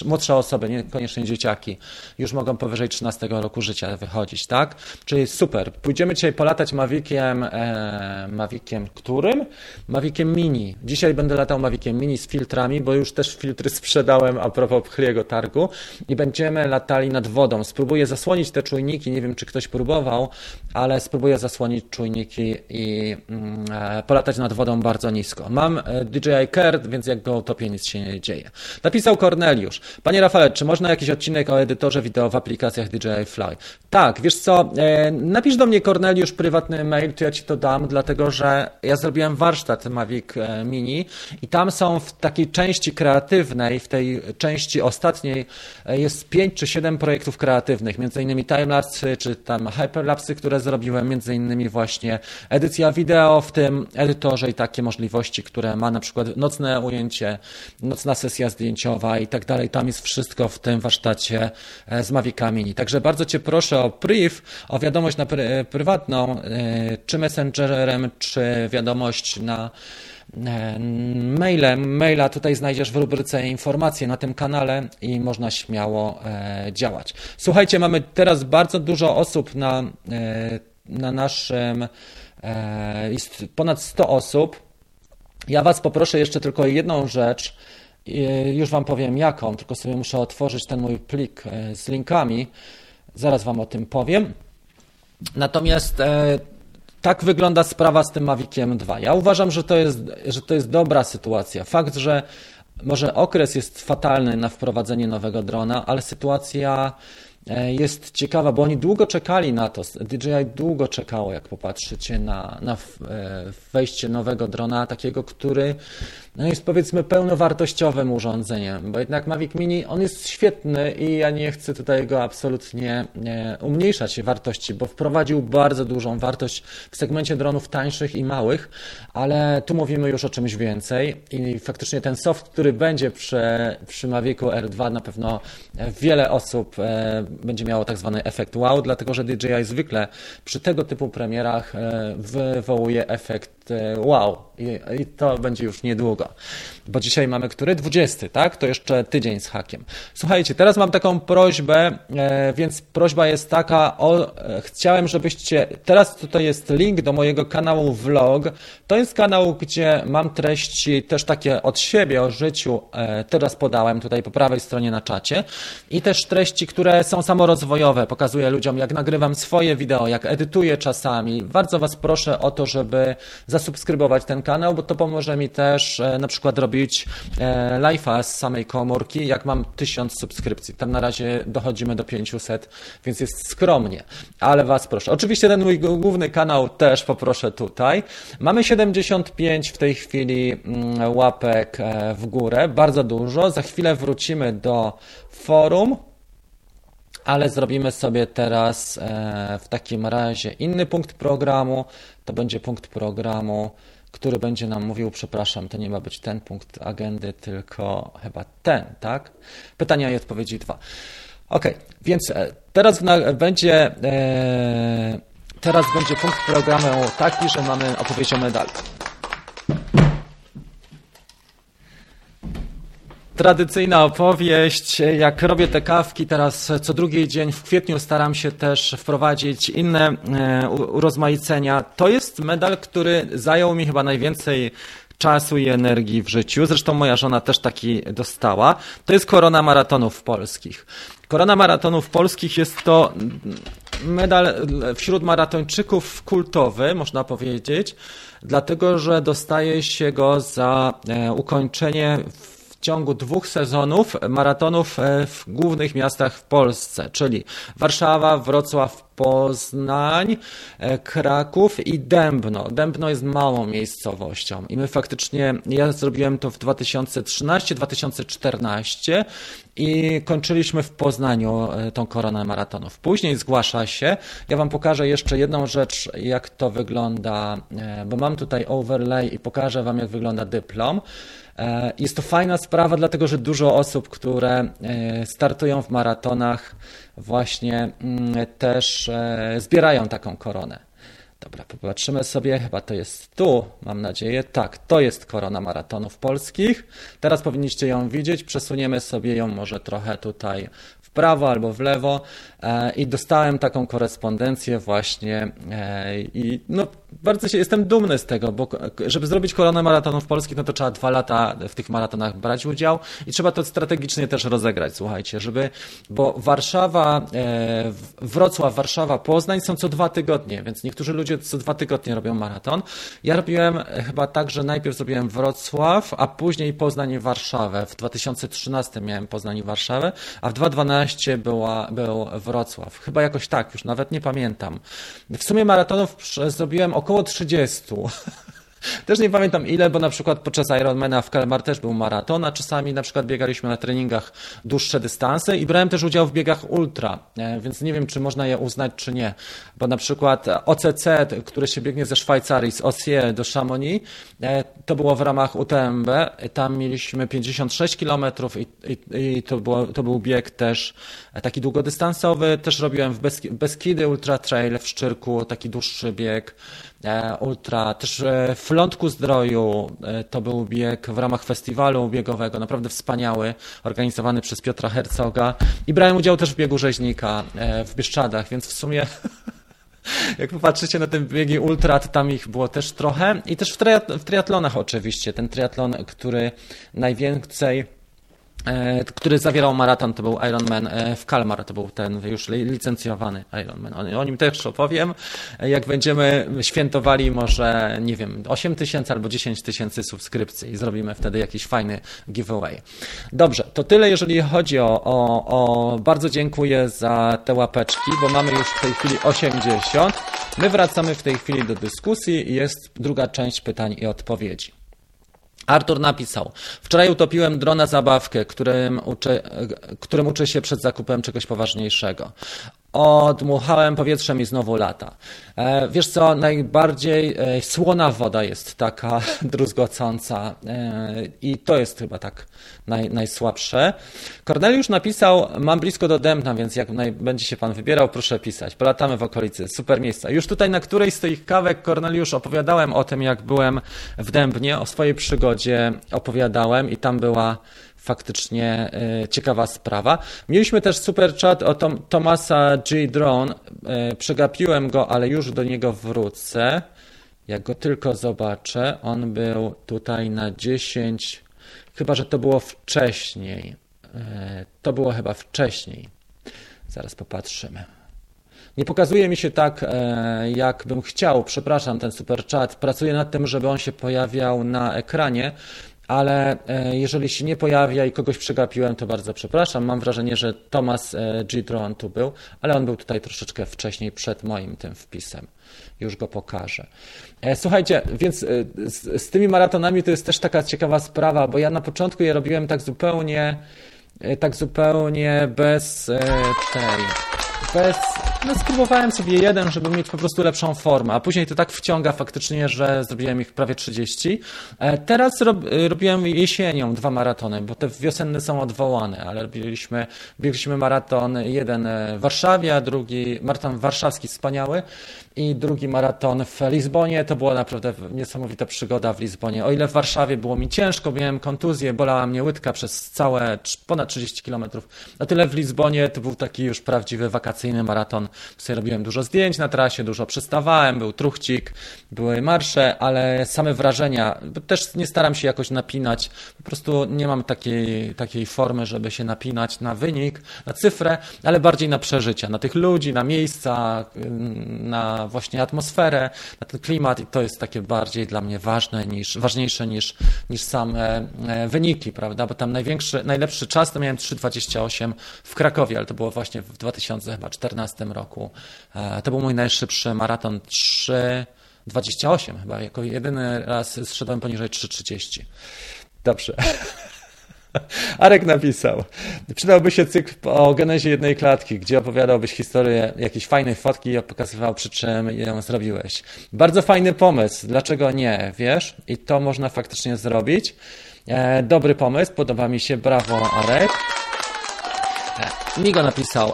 młodsze osoby, niekoniecznie dzieciaki, już mogą powyżej 13 roku życia wychodzić, tak? Czyli super. Pójdziemy dzisiaj polatać Maviciem, e, Maviciem, który którym? Maviciem Mini. Dzisiaj będę latał Maviciem Mini z filtrami, bo już też filtry sprzedałem a propos Pchliego targu i będziemy latali nad wodą. Spróbuję zasłonić te czujniki, nie wiem czy ktoś próbował, ale spróbuję zasłonić czujniki i mm, e, polatać nad wodą bardzo nisko. Mam e, DJI Care, więc jak go utopię nic się nie dzieje. Napisał Corneliusz. Panie Rafale, czy można jakiś odcinek o edytorze wideo w aplikacjach DJI Fly? Tak, wiesz co, e, napisz do mnie Corneliusz prywatny mail, to ja ci to dam, dlatego że ja zrobiłem warsztat Mavic e, Mini i tam są w takiej części kreatywnej, w tej części ostatniej e, jest 5 czy 7 projektów kreatywnych, między innymi timelapsy czy tam hyperlapsy, które zrobiłem, między innymi właśnie edycja wideo w tym edytorze i takie możliwości, które ma na przykład nocne ujęcie, nocna sesja zdjęciowa i tak dalej. Tam jest wszystko w tym warsztacie z Mavica Mini. Także bardzo Cię proszę o priv, o wiadomość na pr prywatną, czy messengerem, czy wiadomość na e, mailem. Maila tutaj znajdziesz w rubryce informacje na tym kanale i można śmiało e, działać. Słuchajcie, mamy teraz bardzo dużo osób na, e, na naszym, jest ponad 100 osób. Ja Was poproszę jeszcze tylko jedną rzecz. Już Wam powiem jaką, tylko sobie muszę otworzyć ten mój plik z linkami. Zaraz Wam o tym powiem. Natomiast tak wygląda sprawa z tym Maviciem 2. Ja uważam, że to jest, że to jest dobra sytuacja. Fakt, że może okres jest fatalny na wprowadzenie nowego drona, ale sytuacja e, jest ciekawa, bo oni długo czekali na to. DJI długo czekało, jak popatrzycie na, na e, wejście nowego drona, takiego, który no jest powiedzmy pełnowartościowym urządzeniem, bo jednak Mavic Mini, on jest świetny i ja nie chcę tutaj go absolutnie umniejszać wartości, bo wprowadził bardzo dużą wartość w segmencie dronów tańszych i małych, ale tu mówimy już o czymś więcej i faktycznie ten soft, który będzie przy, przy Mavicu R2 na pewno wiele osób e, będzie miało tak zwany efekt wow, dlatego że DJI zwykle przy tego typu premierach e, wywołuje efekt e, wow i, i to będzie już niedługo długo. Bo dzisiaj mamy który? 20, tak? To jeszcze tydzień z hakiem. Słuchajcie, teraz mam taką prośbę, e, więc prośba jest taka, o, e, chciałem, żebyście, teraz tutaj jest link do mojego kanału vlog. To jest kanał, gdzie mam treści też takie od siebie o życiu, e, teraz podałem tutaj po prawej stronie na czacie i też treści, które są samorozwojowe. Pokazuję ludziom, jak nagrywam swoje wideo, jak edytuję czasami. Bardzo Was proszę o to, żeby zasubskrybować ten kanał, bo to pomoże mi też na przykład robić e, live'a z samej komórki, jak mam 1000 subskrypcji. Tam na razie dochodzimy do 500, więc jest skromnie, ale Was proszę. Oczywiście ten mój główny kanał też poproszę tutaj. Mamy 75 w tej chwili mm, łapek e, w górę, bardzo dużo. Za chwilę wrócimy do forum ale zrobimy sobie teraz e, w takim razie inny punkt programu. To będzie punkt programu który będzie nam mówił, przepraszam, to nie ma być ten punkt agendy, tylko chyba ten, tak? Pytania i odpowiedzi dwa. Ok, więc e, teraz będzie, e, teraz będzie punkt programu taki, że mamy opowieść o medalach. Tradycyjna opowieść. Jak robię te kawki, teraz co drugi dzień w kwietniu staram się też wprowadzić inne e, urozmaicenia. To jest medal, który zajął mi chyba najwięcej czasu i energii w życiu. Zresztą moja żona też taki dostała. To jest korona maratonów polskich. Korona maratonów polskich jest to medal wśród maratończyków kultowy, można powiedzieć, dlatego że dostaje się go za e, ukończenie ciągu dwóch sezonów maratonów e, w głównych miastach w Polsce, czyli Warszawa, Wrocław, Poznań, e, Kraków i Dębno. Dębno jest małą miejscowością i my faktycznie, ja zrobiłem to w 2013-2014 i kończyliśmy w Poznaniu e, tą koronę maratonów. Później zgłasza się, ja Wam pokażę jeszcze jedną rzecz, jak to wygląda, bo mam tutaj overlay i pokażę Wam, jak wygląda dyplom. E, jest to fajna sprawa, dlatego że dużo osób, które e, startują w maratonach, właśnie mm, też e, zbierają taką koronę. Dobra, popatrzymy sobie, chyba to jest tu, mam nadzieję. Tak, to jest korona maratonów polskich. Teraz powinniście ją widzieć. Przesuniemy sobie ją może trochę tutaj w prawo albo w lewo i dostałem taką korespondencję właśnie i no, bardzo się, jestem dumny z tego, bo żeby zrobić koronę maratonów polskich, no to trzeba dwa lata w tych maratonach brać udział i trzeba to strategicznie też rozegrać, słuchajcie, żeby, bo Warszawa, e, Wrocław, Warszawa, Poznań są co dwa tygodnie, więc niektórzy ludzie co dwa tygodnie robią maraton. Ja robiłem chyba tak, że najpierw zrobiłem Wrocław, a później Poznań i Warszawę. W 2013 miałem Poznań i Warszawę, a w 2012 była, był Wrocław. Chyba jakoś tak, już nawet nie pamiętam. W sumie maratonów zrobiłem około 30. (laughs) Też nie pamiętam ile, bo na przykład podczas Ironmana w Kalmar też był maraton, a czasami na przykład biegaliśmy na treningach dłuższe dystanse i brałem też udział w biegach ultra, więc nie wiem, czy można je uznać, czy nie. Bo na przykład OCC, które się biegnie ze Szwajcarii, z Ossier do Chamonix, to było w ramach UTMB. Tam mieliśmy 56 km i, i, i to, było, to był bieg też taki długodystansowy. Też robiłem w Beskidy Ultra Trail w Szczyrku, taki dłuższy bieg. E, ultra. Też e, w Lądku Zdroju e, to był bieg w ramach festiwalu biegowego, naprawdę wspaniały, organizowany przez Piotra Hercoga. I brałem udział też w biegu rzeźnika w Bieszczadach, więc w sumie (laughs) jak popatrzycie na te biegi ultra, to tam ich było też trochę. I też w, triatlonach oczywiście. Ten triatlon, który najwięcej który zawierał maraton, to był Ironman e, w Kalmar, to był ten już licencjowany Ironman. O, nim też opowiem. E, jak będziemy świętowali może, nie wiem, 8 tysięcy albo 10 tysięcy subskrypcji i zrobimy wtedy jakiś fajny giveaway. Dobrze, to tyle jeżeli chodzi o, o, o bardzo dziękuję za te łapeczki, bo mamy już w tej chwili 80. My wracamy w tej chwili do dyskusji i jest druga część pytań i odpowiedzi. Artur napisał: Wczoraj utopiłem drona zabawkę, którym uczę, którym uczę się przed zakupem czegoś poważniejszego. Odmuchałem powietrzem i znowu lata. E, wiesz co, najbardziej e, słona woda jest taka (laughs) druzgocąca e, i to jest chyba tak naj, najsłabsze. Korneliusz napisał, mam blisko do Dębna, więc jak naj, będzie się pan wybierał, proszę pisać. Polatamy w okolicy, super miejsca. Już tutaj na którejś z tych kawek, Korneliusz, opowiadałem o tym, jak byłem w Dębnie, o swojej przygodzie opowiadałem i tam była faktycznie e, ciekawa sprawa. Mieliśmy też super chat o Tom, Tomasa G. Drone. E, przegapiłem go, ale już do niego wrócę. Jak go tylko zobaczę, on był tutaj na 10, chyba że to było wcześniej. E, to było chyba wcześniej. Zaraz popatrzymy. Nie pokazuje mi się tak, jak bym chciał. Przepraszam, ten super chat. Pracuję nad tym, żeby on się pojawiał na ekranie ale e, jeżeli się nie pojawia i kogoś przegapiłem, to bardzo przepraszam. Mam wrażenie, że Thomas e, Gidron tu był, ale on był tutaj troszeczkę wcześniej, przed moim tym wpisem. Już go pokażę. E, słuchajcie, więc z, z tymi maratonami to jest też taka ciekawa sprawa, bo ja na początku je robiłem tak zupełnie, tak zupełnie bez tej bez... No spróbowałem sobie jeden, żeby mieć po prostu lepszą formę, a później to tak wciąga faktycznie, że zrobiłem ich prawie 30. E, teraz rob, robiłem jesienią dwa maratony, bo te wiosenne są odwołane, ale robiliśmy, biegliśmy maraton jeden w Warszawie, a drugi maraton warszawski wspaniały i drugi maraton w Lizbonie. To była naprawdę niesamowita przygoda w Lizbonie. O ile w Warszawie było mi ciężko, miałem kontuzję, bolała mnie łydka przez całe ponad 30 kilometrów, o tyle w Lizbonie to był taki już prawdziwy wakacyjny maraton. Sobie robiłem dużo zdjęć na trasie, dużo przystawałem, był truchcik, były marsze, ale same wrażenia, bo też nie staram się jakoś napinać, po prostu nie mam takiej, takiej formy, żeby się napinać na wynik, na cyfrę, ale bardziej na przeżycia, na tych ludzi, na miejsca, na właśnie atmosferę, na ten klimat i to jest takie bardziej dla mnie ważne niż, ważniejsze niż, niż same e, wyniki, prawda? Bo tam największy, najlepszy czas to miałem 3,28 w Krakowie, ale to było właśnie w 2014 roku. E, to był mój najszybszy maraton 3,28 chyba, jako jedyny raz zszedłem poniżej 3,30. Dobrze. (laughs) Arek napisał, przydałby się cykl o genezie jednej klatki, gdzie opowiadałbyś historię jakiejś fajnej fotki i pokazywał przy czym ją zrobiłeś. Bardzo fajny pomysł, dlaczego nie, wiesz? I to można faktycznie zrobić. E, dobry pomysł, podoba mi się, brawo Arek. Migo napisał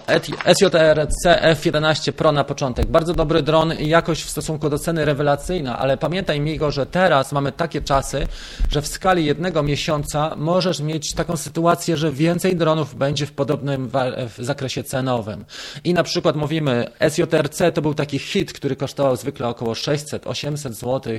SJRC F11 Pro na początek. Bardzo dobry dron jakość w stosunku do ceny rewelacyjna, ale pamiętaj Migo, że teraz mamy takie czasy, że w skali jednego miesiąca możesz mieć taką sytuację, że więcej dronów będzie w podobnym w zakresie cenowym. I na przykład mówimy SJRC to był taki hit, który kosztował zwykle około 600-800 zł.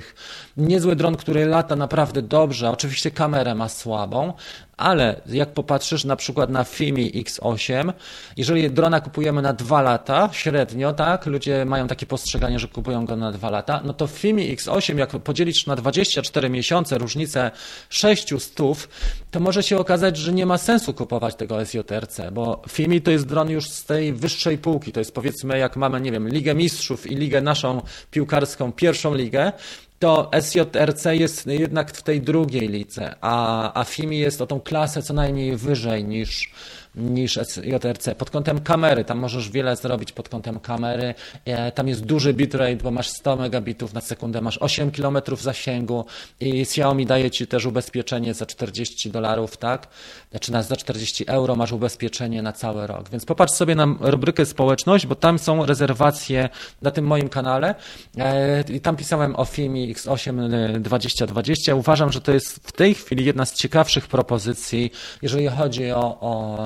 Niezły dron, który lata naprawdę dobrze. Oczywiście kamerę ma słabą, ale jak popatrzysz na przykład na Fimi X8, jeżeli drona kupujemy na dwa lata, średnio, tak, ludzie mają takie postrzeganie, że kupują go na dwa lata, no to Fimi X8, jak podzielisz na 24 miesiące, różnicę 6 stów, to może się okazać, że nie ma sensu kupować tego SJRC, bo Fimi to jest dron już z tej wyższej półki, to jest powiedzmy jak mamy, nie wiem, Ligę Mistrzów i Ligę naszą piłkarską, pierwszą ligę, to SJRC jest jednak w tej drugiej lidze, a, a FIMI jest o tą klasę co najmniej wyżej niż, niż JRC. Pod kątem kamery, tam możesz wiele zrobić pod kątem kamery. E, tam jest duży bitrate, bo masz 100 megabitów na sekundę, masz 8 km zasięgu i Xiaomi daje Ci też ubezpieczenie za 40 dolarów, tak? Znaczy za 40 euro masz ubezpieczenie na cały rok. Więc popatrz sobie na rubrykę społeczność, bo tam są rezerwacje na tym moim kanale e, i tam pisałem o filmie X8 2020. Uważam, że to jest w tej chwili jedna z ciekawszych propozycji, jeżeli chodzi o, o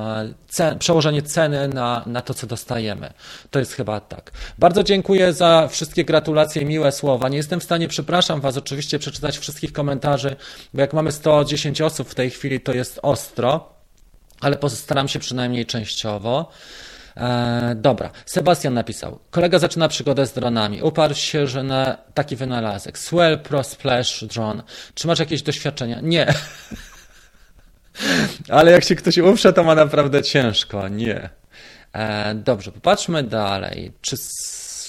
cen, przełożenie ceny na, na to, co dostajemy. To jest chyba tak. Bardzo dziękuję za wszystkie gratulacje i miłe słowa. Nie jestem w stanie, przepraszam Was, oczywiście przeczytać wszystkich komentarzy, bo jak mamy 110 osób w tej chwili, to jest ostro, ale postaram się przynajmniej częściowo. E, dobra, Sebastian napisał. Kolega zaczyna przygodę z dronami. Uparł się, że na taki wynalazek. Swell Pro Splash Drone. Czy masz jakieś doświadczenia? Nie. (laughs) Ale jak się ktoś uprze, to ma naprawdę ciężko. Nie. E, dobrze, popatrzmy dalej. Czy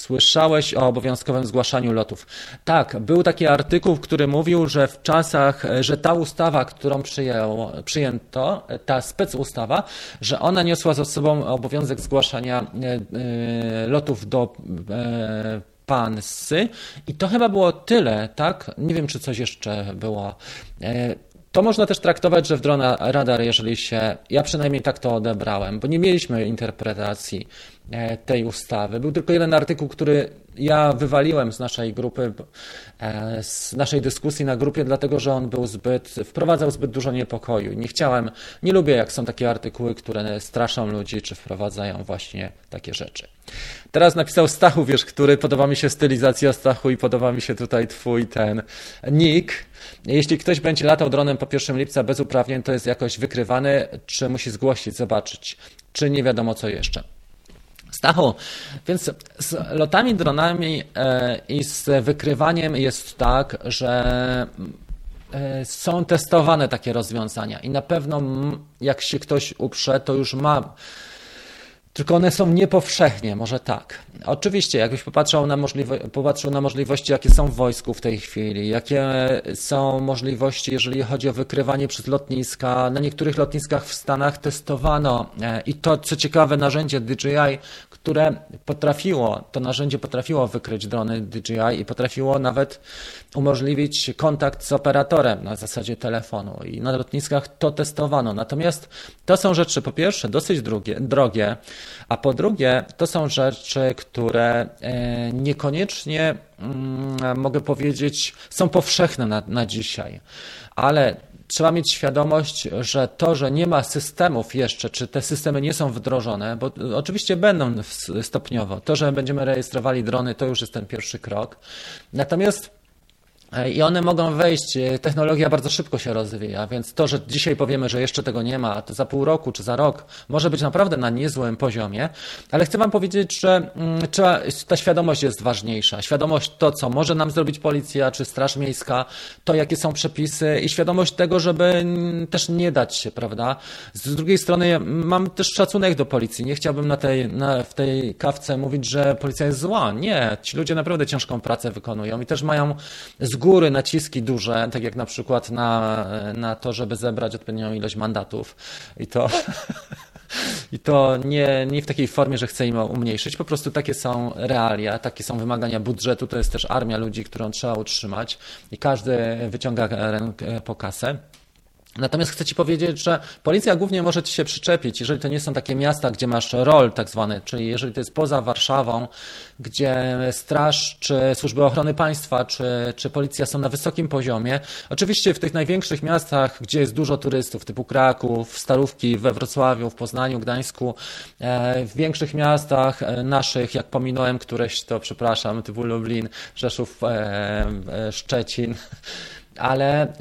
słyszałeś o obowiązkowym zgłaszaniu lotów? Tak, był taki artykuł, który mówił, że w czasach, że ta ustawa, którą przyjęło, przyjęto, ta specustawa, że ona niosła za sobą obowiązek zgłaszania e, e, lotów do e, pansy i to chyba było tyle, tak? Nie wiem, czy coś jeszcze było. To można też traktować, że w drona radar, jeżeli się, ja przynajmniej tak to odebrałem, bo nie mieliśmy interpretacji e, tej ustawy. Był tylko jeden artykuł, który ja wywaliłem z naszej grupy, e, z naszej dyskusji na grupie, dlatego że on był zbyt, wprowadzał zbyt dużo niepokoju. Nie chciałem, nie lubię jak są takie artykuły, które straszą ludzi, czy wprowadzają właśnie takie rzeczy. Teraz napisał Stachu, wiesz, który podoba mi się stylizacja Stachu i podoba mi się tutaj twój ten nick. Jeśli ktoś będzie latał dronem po 1 lipca bez uprawnień, to jest jakoś wykrywany, czy musi zgłosić, zobaczyć, czy nie wiadomo co jeszcze. Stachu, więc z lotami dronami e, i z wykrywaniem jest tak, że e, są testowane takie rozwiązania i na pewno jak się ktoś uprze, to już ma tylko one są niepowszechnie, może tak. Oczywiście, jakbyś popatrzył na, możliwo- popatrzył na możliwości, jakie są w wojsku w tej chwili, jakie są możliwości, jeżeli chodzi o wykrywanie przez lotniska. Na niektórych lotniskach w Stanach testowano e, i to, co ciekawe, narzędzie DJI, które potrafiło, to narzędzie potrafiło wykryć drony DJI i potrafiło nawet umożliwić kontakt z operatorem na zasadzie telefonu. I na lotniskach to testowano. Natomiast to są rzeczy, po pierwsze, dosyć drogie, drogie a po drugie, to są rzeczy, które e, niekoniecznie, mm, mogę powiedzieć, są powszechne na, na dzisiaj. Ale trzeba mieć świadomość, że to, że nie ma systemów jeszcze, czy te systemy nie są wdrożone, bo oczywiście będą stopniowo. To, że będziemy rejestrowali drony, to już jest ten pierwszy krok. Natomiast i one mogą wejść. Technologia bardzo szybko się rozwija, więc to, że dzisiaj powiemy, że jeszcze tego nie ma, to za pół roku czy za rok może być naprawdę na niezłym poziomie, ale chcę Wam powiedzieć, że mm, ta świadomość jest ważniejsza. Świadomość to, co może nam zrobić policja czy Straż Miejska, to jakie są przepisy i świadomość tego, żeby też nie dać się, prawda? Z drugiej strony mam też szacunek do policji. Nie chciałbym na tej, na, w tej kawce mówić, że policja jest zła. Nie, ci ludzie naprawdę ciężką pracę wykonują i też mają z góry naciski duże, tak jak na przykład na, na to, żeby zebrać odpowiednią ilość mandatów. I to. (laughs) I to nie, nie w takiej formie, że chce im umniejszyć, po prostu takie są realia, takie są wymagania budżetu, to jest też armia ludzi, którą trzeba utrzymać i każdy wyciąga rękę po kasę. Natomiast chcę Ci powiedzieć, że policja głównie może Ci się przyczepić, jeżeli to nie są takie miasta, gdzie masz rol tak zwany, czyli jeżeli to jest poza Warszawą, gdzie straż, czy służby ochrony państwa, czy, czy policja są na wysokim poziomie. Oczywiście w tych największych miastach, gdzie jest dużo turystów, typu Kraków, Starówki, we Wrocławiu, w Poznaniu, Gdańsku, e, w większych miastach e, naszych, jak pominąłem któreś, to przepraszam, typu Lublin, Rzeszów, e, Szczecin, ale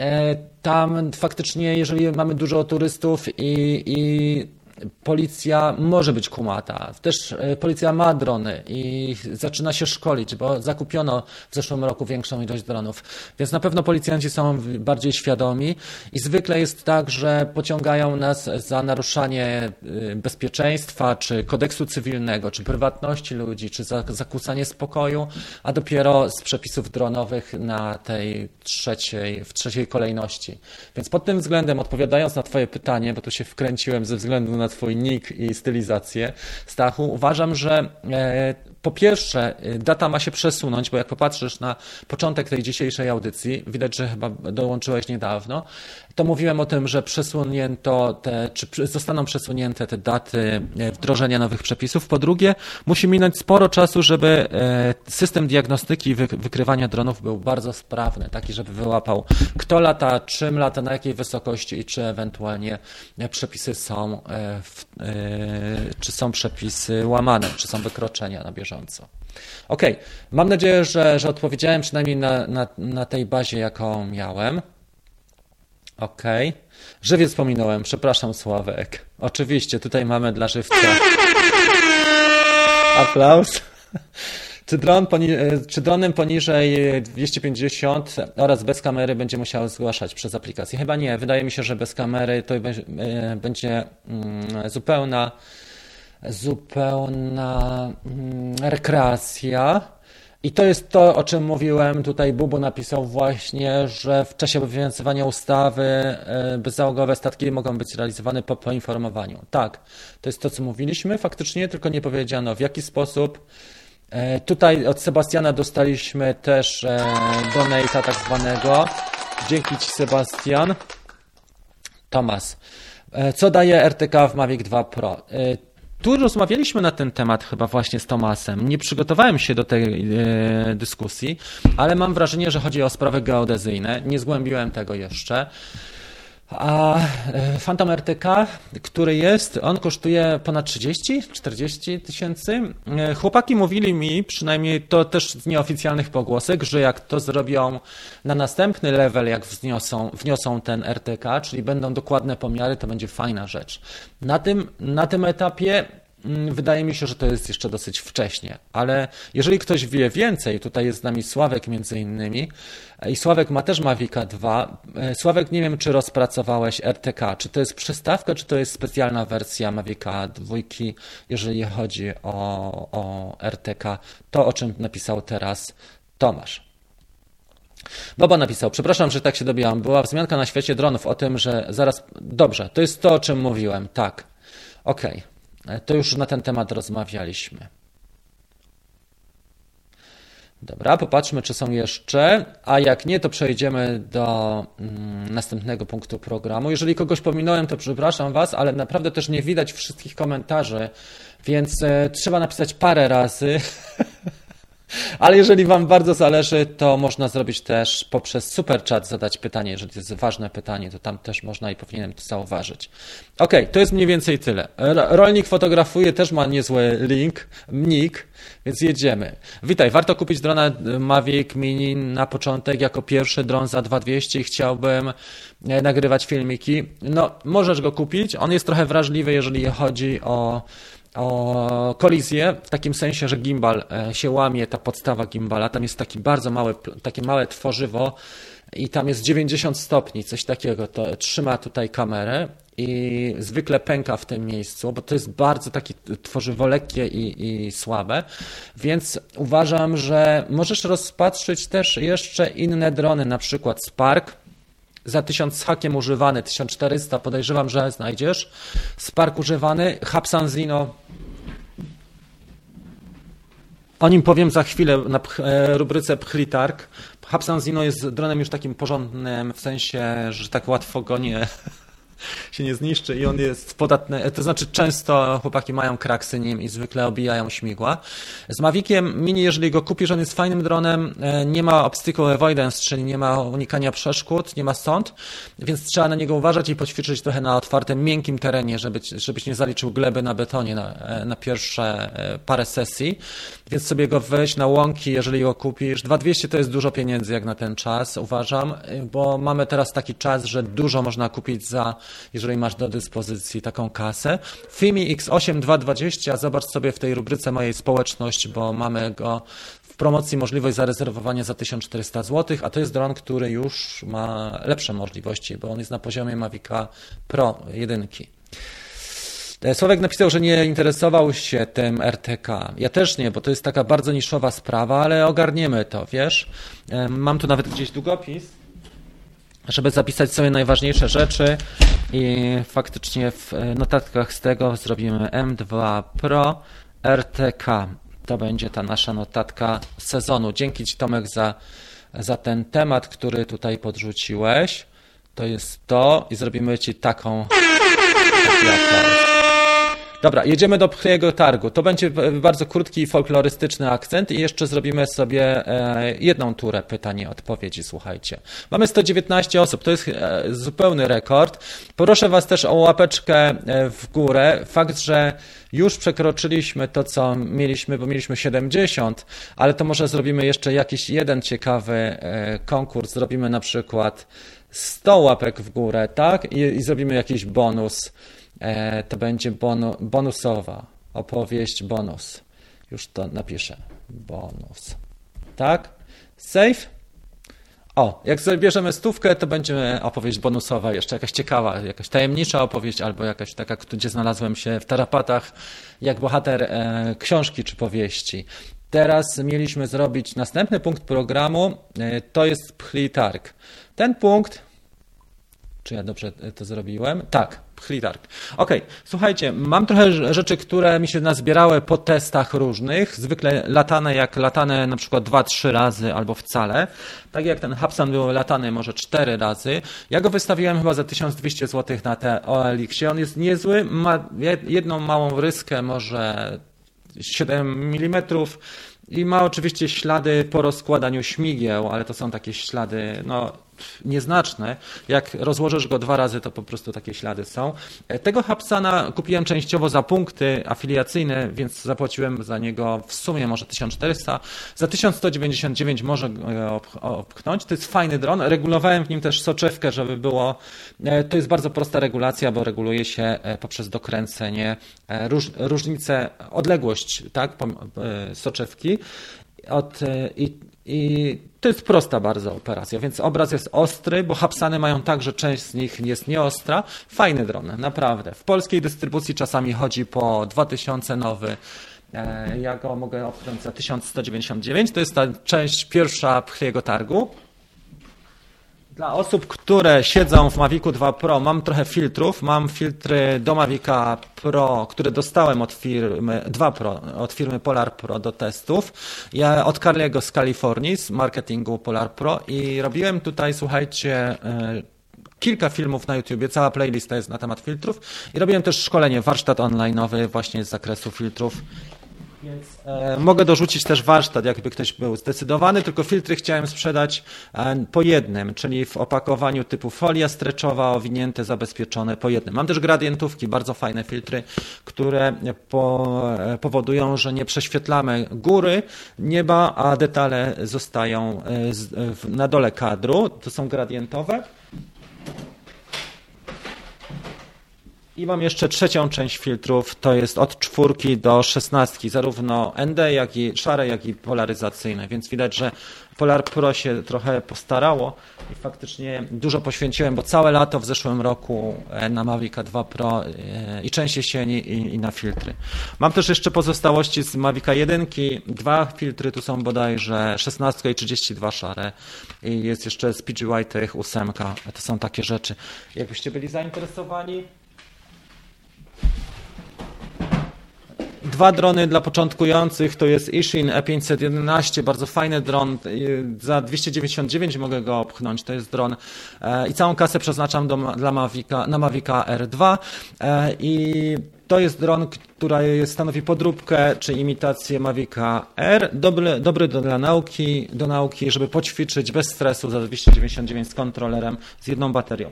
tam faktycznie, jeżeli mamy dużo turystów i, i policja może być kumata. Też e, policja ma drony i zaczyna się szkolić, bo zakupiono w zeszłym roku większą ilość dronów. Więc na pewno policjanci są bardziej świadomi i zwykle jest tak, że pociągają nas za naruszanie e, bezpieczeństwa, czy kodeksu cywilnego, czy prywatności ludzi, czy za zakłócanie spokoju, a dopiero z przepisów dronowych na tej trzeciej, w trzeciej kolejności. Więc pod tym względem, odpowiadając na Twoje pytanie, bo tu się wkręciłem ze względu na Twój nick i stylizację. Stachu, uważam, że e, po pierwsze, y, data ma się przesunąć, bo jak popatrzysz na początek tej dzisiejszej audycji, widać, że chyba dołączyłeś niedawno, to mówiłem o tym, że przesunięto te, czy zostaną przesunięte te daty y, wdrożenia nowych przepisów. Po drugie, musi minąć sporo czasu, żeby y, system diagnostyki i wykrywania dronów był bardzo sprawny, taki, żeby wyłapał kto lata, czym lata, na jakiej wysokości i czy ewentualnie przepisy są, w, czy są przepisy łamane, czy są wykroczenia na bieżąco bieżąco. Ok, mam nadzieję, że, że odpowiedziałem przynajmniej na, na, na tej bazie, jaką miałem. Ok. Żywiec pominąłem, przepraszam Sławek. Oczywiście, tutaj mamy dla żywca. Aplauz. Czy, dron poni czy dronem poniżej 250 oraz bez kamery będzie musiał zgłaszać przez aplikację? Chyba nie. Wydaje mi się, że bez kamery to będzie mm, zupełna zupełna mm, rekreacja. I to jest to, o czym mówiłem. Tutaj Bubu napisał właśnie, że w czasie obowiązywania ustawy e, bezzałogowe statki mogą być realizowane po poinformowaniu. Tak, to jest to, co mówiliśmy faktycznie, tylko nie powiedziano w jaki sposób. E, tutaj od Sebastiana dostaliśmy też e, donate'a tak zwanego. Dzięki Ci Sebastian. Tomas. Co daje RTK w Mavic 2 Pro? Tu rozmawialiśmy na ten temat chyba właśnie z Tomasem. Nie przygotowałem się do tej e, dyskusji, ale mam wrażenie, że chodzi o sprawy geodezyjne. Nie zgłębiłem tego jeszcze. A e, Phantom RTK, który jest, on kosztuje ponad 30-40 tysięcy. E, chłopaki mówili mi, przynajmniej to też z nieoficjalnych pogłosek, że jak to zrobią na następny level, jak wzniosą, wniosą ten RTK, czyli będą dokładne pomiary, to będzie fajna rzecz. Na tym, na tym etapie wydaje mi się, że to jest jeszcze dosyć wcześnie, ale jeżeli ktoś wie więcej, tutaj jest z nami Sławek między innymi i Sławek ma też Mavica 2. E, Sławek, nie wiem, czy rozpracowałeś RTK, czy to jest przystawka, czy to jest specjalna wersja Mavica 2, jeżeli chodzi o, o RTK, to o czym napisał teraz Tomasz. Boba napisał, przepraszam, że tak się dobijam. Była wzmianka na świecie dronów o tym, że zaraz. Dobrze, to jest to, o czym mówiłem. Tak. Okej. Okay. E, to już na ten temat rozmawialiśmy. Dobra, popatrzmy, czy są jeszcze, a jak nie, to przejdziemy do mm, następnego punktu programu. Jeżeli kogoś pominąłem, to przepraszam Was, ale naprawdę też nie widać wszystkich komentarzy, więc e, trzeba napisać parę razy. (laughs) Ale jeżeli Wam bardzo zależy, to można zrobić też poprzez super chat zadać pytanie. Jeżeli to jest ważne pytanie, to tam też można i powinienem to zauważyć. Ok, to jest mniej więcej tyle. Rolnik fotografuje, też ma niezły link, nick, więc jedziemy. Witaj, warto kupić drona Mavic Mini na początek jako pierwszy dron za 2200 i chciałbym e, nagrywać filmiki. No, możesz go kupić. On jest trochę wrażliwy, jeżeli chodzi o o kolizję, w takim sensie, że gimbal e, się łamie, ta podstawa gimbala, tam jest taki bardzo mały, takie małe tworzywo i tam jest 90 stopni, coś takiego, to trzyma tutaj kamerę i zwykle pęka w tym miejscu, bo to jest bardzo takie tworzywo lekkie i, i słabe, więc uważam, że możesz rozpatrzyć też jeszcze inne drony, na przykład Spark, za 1000 z hakiem używany, 1400 podejrzewam, że znajdziesz. Spark używany, Hapsanzino o nim powiem za chwilę na e, rubryce Pchlitark. Hubsan Zino jest dronem już takim porządnym, w sensie, że tak łatwo go nie (laughs) się nie zniszczy i on jest podatny, to znaczy często chłopaki mają kraksy nim i zwykle obijają śmigła. Z Maviciem Mini, jeżeli go kupisz, on jest fajnym dronem, e, nie ma obstacle avoidance, czyli nie ma unikania przeszkód, nie ma stąd, więc trzeba na niego uważać i poćwiczyć trochę na otwartym, miękkim terenie, żeby, żebyś nie zaliczył gleby na betonie na, e, na pierwsze e, parę sesji, więc sobie go weź na łąki, jeżeli go kupisz. 2200 to jest dużo pieniędzy jak na ten czas, uważam, bo mamy teraz taki czas, że dużo można kupić za jeżeli masz do dyspozycji taką kasę. FIMI X8 220, zobacz sobie w tej rubryce mojej społeczność, bo mamy go w promocji możliwość zarezerwowania za 1400 zł, a to jest dron, który już ma lepsze możliwości, bo on jest na poziomie Mavica Pro 1. E, Sławek napisał, że nie interesował się tym RTK. Ja też nie, bo to jest taka bardzo niszowa sprawa, ale ogarniemy to, wiesz. E, mam tu nawet gdzieś długopis żeby zapisać sobie najważniejsze rzeczy i faktycznie w notatkach z tego zrobimy M2 Pro RTK. To będzie ta nasza notatka sezonu. Dzięki Ci Tomek za, za ten temat, który tutaj podrzuciłeś. To jest to i zrobimy Ci taką. Taki Dobra, jedziemy do Pchliego Targu. To będzie bardzo krótki folklorystyczny akcent i jeszcze zrobimy sobie e, jedną turę pytań i odpowiedzi, słuchajcie. Mamy 119 osób, to jest e, zupełny rekord. Proszę Was też o łapeczkę e, w górę. Fakt, że już przekroczyliśmy to, co mieliśmy, bo mieliśmy 70, ale to może zrobimy jeszcze jakiś jeden ciekawy konkurs. Zrobimy na przykład 100 łapek w górę, tak? I, i zrobimy jakiś bonus to będzie bonu, bonusowa opowieść bonus. Już to napiszę. Bonus. Tak? Save. O, jak zabierzemy stówkę, to będzie opowieść bonusowa, jeszcze jakaś ciekawa, jakaś tajemnicza opowieść, albo jakaś taka, gdzie znalazłem się w tarapatach, jak bohater e, książki czy powieści. Teraz mieliśmy zrobić następny punkt programu, e, to jest Pchli Targ. Ten punkt czy ja dobrze to zrobiłem? Tak, Chlitark. Okej, okay. słuchajcie, mam trochę rzeczy, które mi się nazbierały po testach różnych, zwykle latane jak latane na przykład 2-3 razy albo wcale. Tak jak ten Hubsan był latany może 4 razy. Ja go wystawiłem chyba za 1200 zł na te OLX. On jest niezły, ma jedną małą ryskę, może 7 mm i ma oczywiście ślady po rozkładaniu śmigieł, ale to są takie ślady, no nieznaczne. Jak rozłożysz go dwa razy, to po prostu takie ślady są. E, tego Hapsana kupiłem częściowo za punkty afiliacyjne, więc zapłaciłem za niego w sumie może 1400. Za 1199 może go opchnąć. To jest fajny dron. Regulowałem w nim też soczewkę, żeby było. E, to jest bardzo prosta regulacja, bo reguluje się e, poprzez dokręcenie róż, różnicę, odległość tak, soczewki. Od, i, i to jest prosta bardzo operacja, więc obraz jest ostry, bo hapsany mają tak, że część z nich jest nieostra. Fajny dron, naprawdę. W polskiej dystrybucji czasami chodzi po 2000 nowy. E, ja go mogę opchnąć za 1199. To jest ta część pierwsza Pchliego Targu. Dla osób, które siedzą w Mavicu 2 Pro, mam trochę filtrów. Mam filtry do Mavica Pro, które dostałem od firmy 2 Pro, od firmy Polar Pro do testów. Ja od Carliego z Kalifornii, z marketingu Polar Pro i robiłem tutaj, słuchajcie, e, kilka filmów na YouTubie, cała playlista jest na temat filtrów i robiłem też szkolenie, warsztat online'owy właśnie z zakresu filtrów więc e, mogę dorzucić też warsztat, jakby ktoś był zdecydowany, tylko filtry chciałem sprzedać e, po jednym, czyli w opakowaniu typu folia streczowa, owinięte, zabezpieczone po jednym. Mam też gradientówki, bardzo fajne filtry, które po, e, powodują, że nie prześwietlamy góry nieba, a detale zostają e, z, na dole kadru. To są gradientowe. I mam jeszcze trzecią część filtrów, to jest od czwórki do szesnastki, zarówno ND, jak i szare, jak i polaryzacyjne, więc widać, że Polar Pro się trochę postarało i faktycznie dużo poświęciłem, bo całe lato w zeszłym roku e, na Mavica 2 Pro e, i część jesieni i, i na filtry. Mam też jeszcze pozostałości z Mavica 1, dwa filtry, tu są bodajże 16 i 32 szare. I jest jeszcze z PGY tych 8, to są takie rzeczy. Jakbyście byli zainteresowani, Dwa drony dla początkujących to jest Ishin E511, bardzo fajny dron. Za 299 mogę go opchnąć. To jest dron i całą kasę przeznaczam do, dla Mavica, na Mavica R2 i to jest dron, który stanowi podróbkę czy imitację Mavica R. Dobry, dobry do, dla nauki, do nauki, żeby poćwiczyć bez stresu za 299 z kontrolerem, z jedną baterią.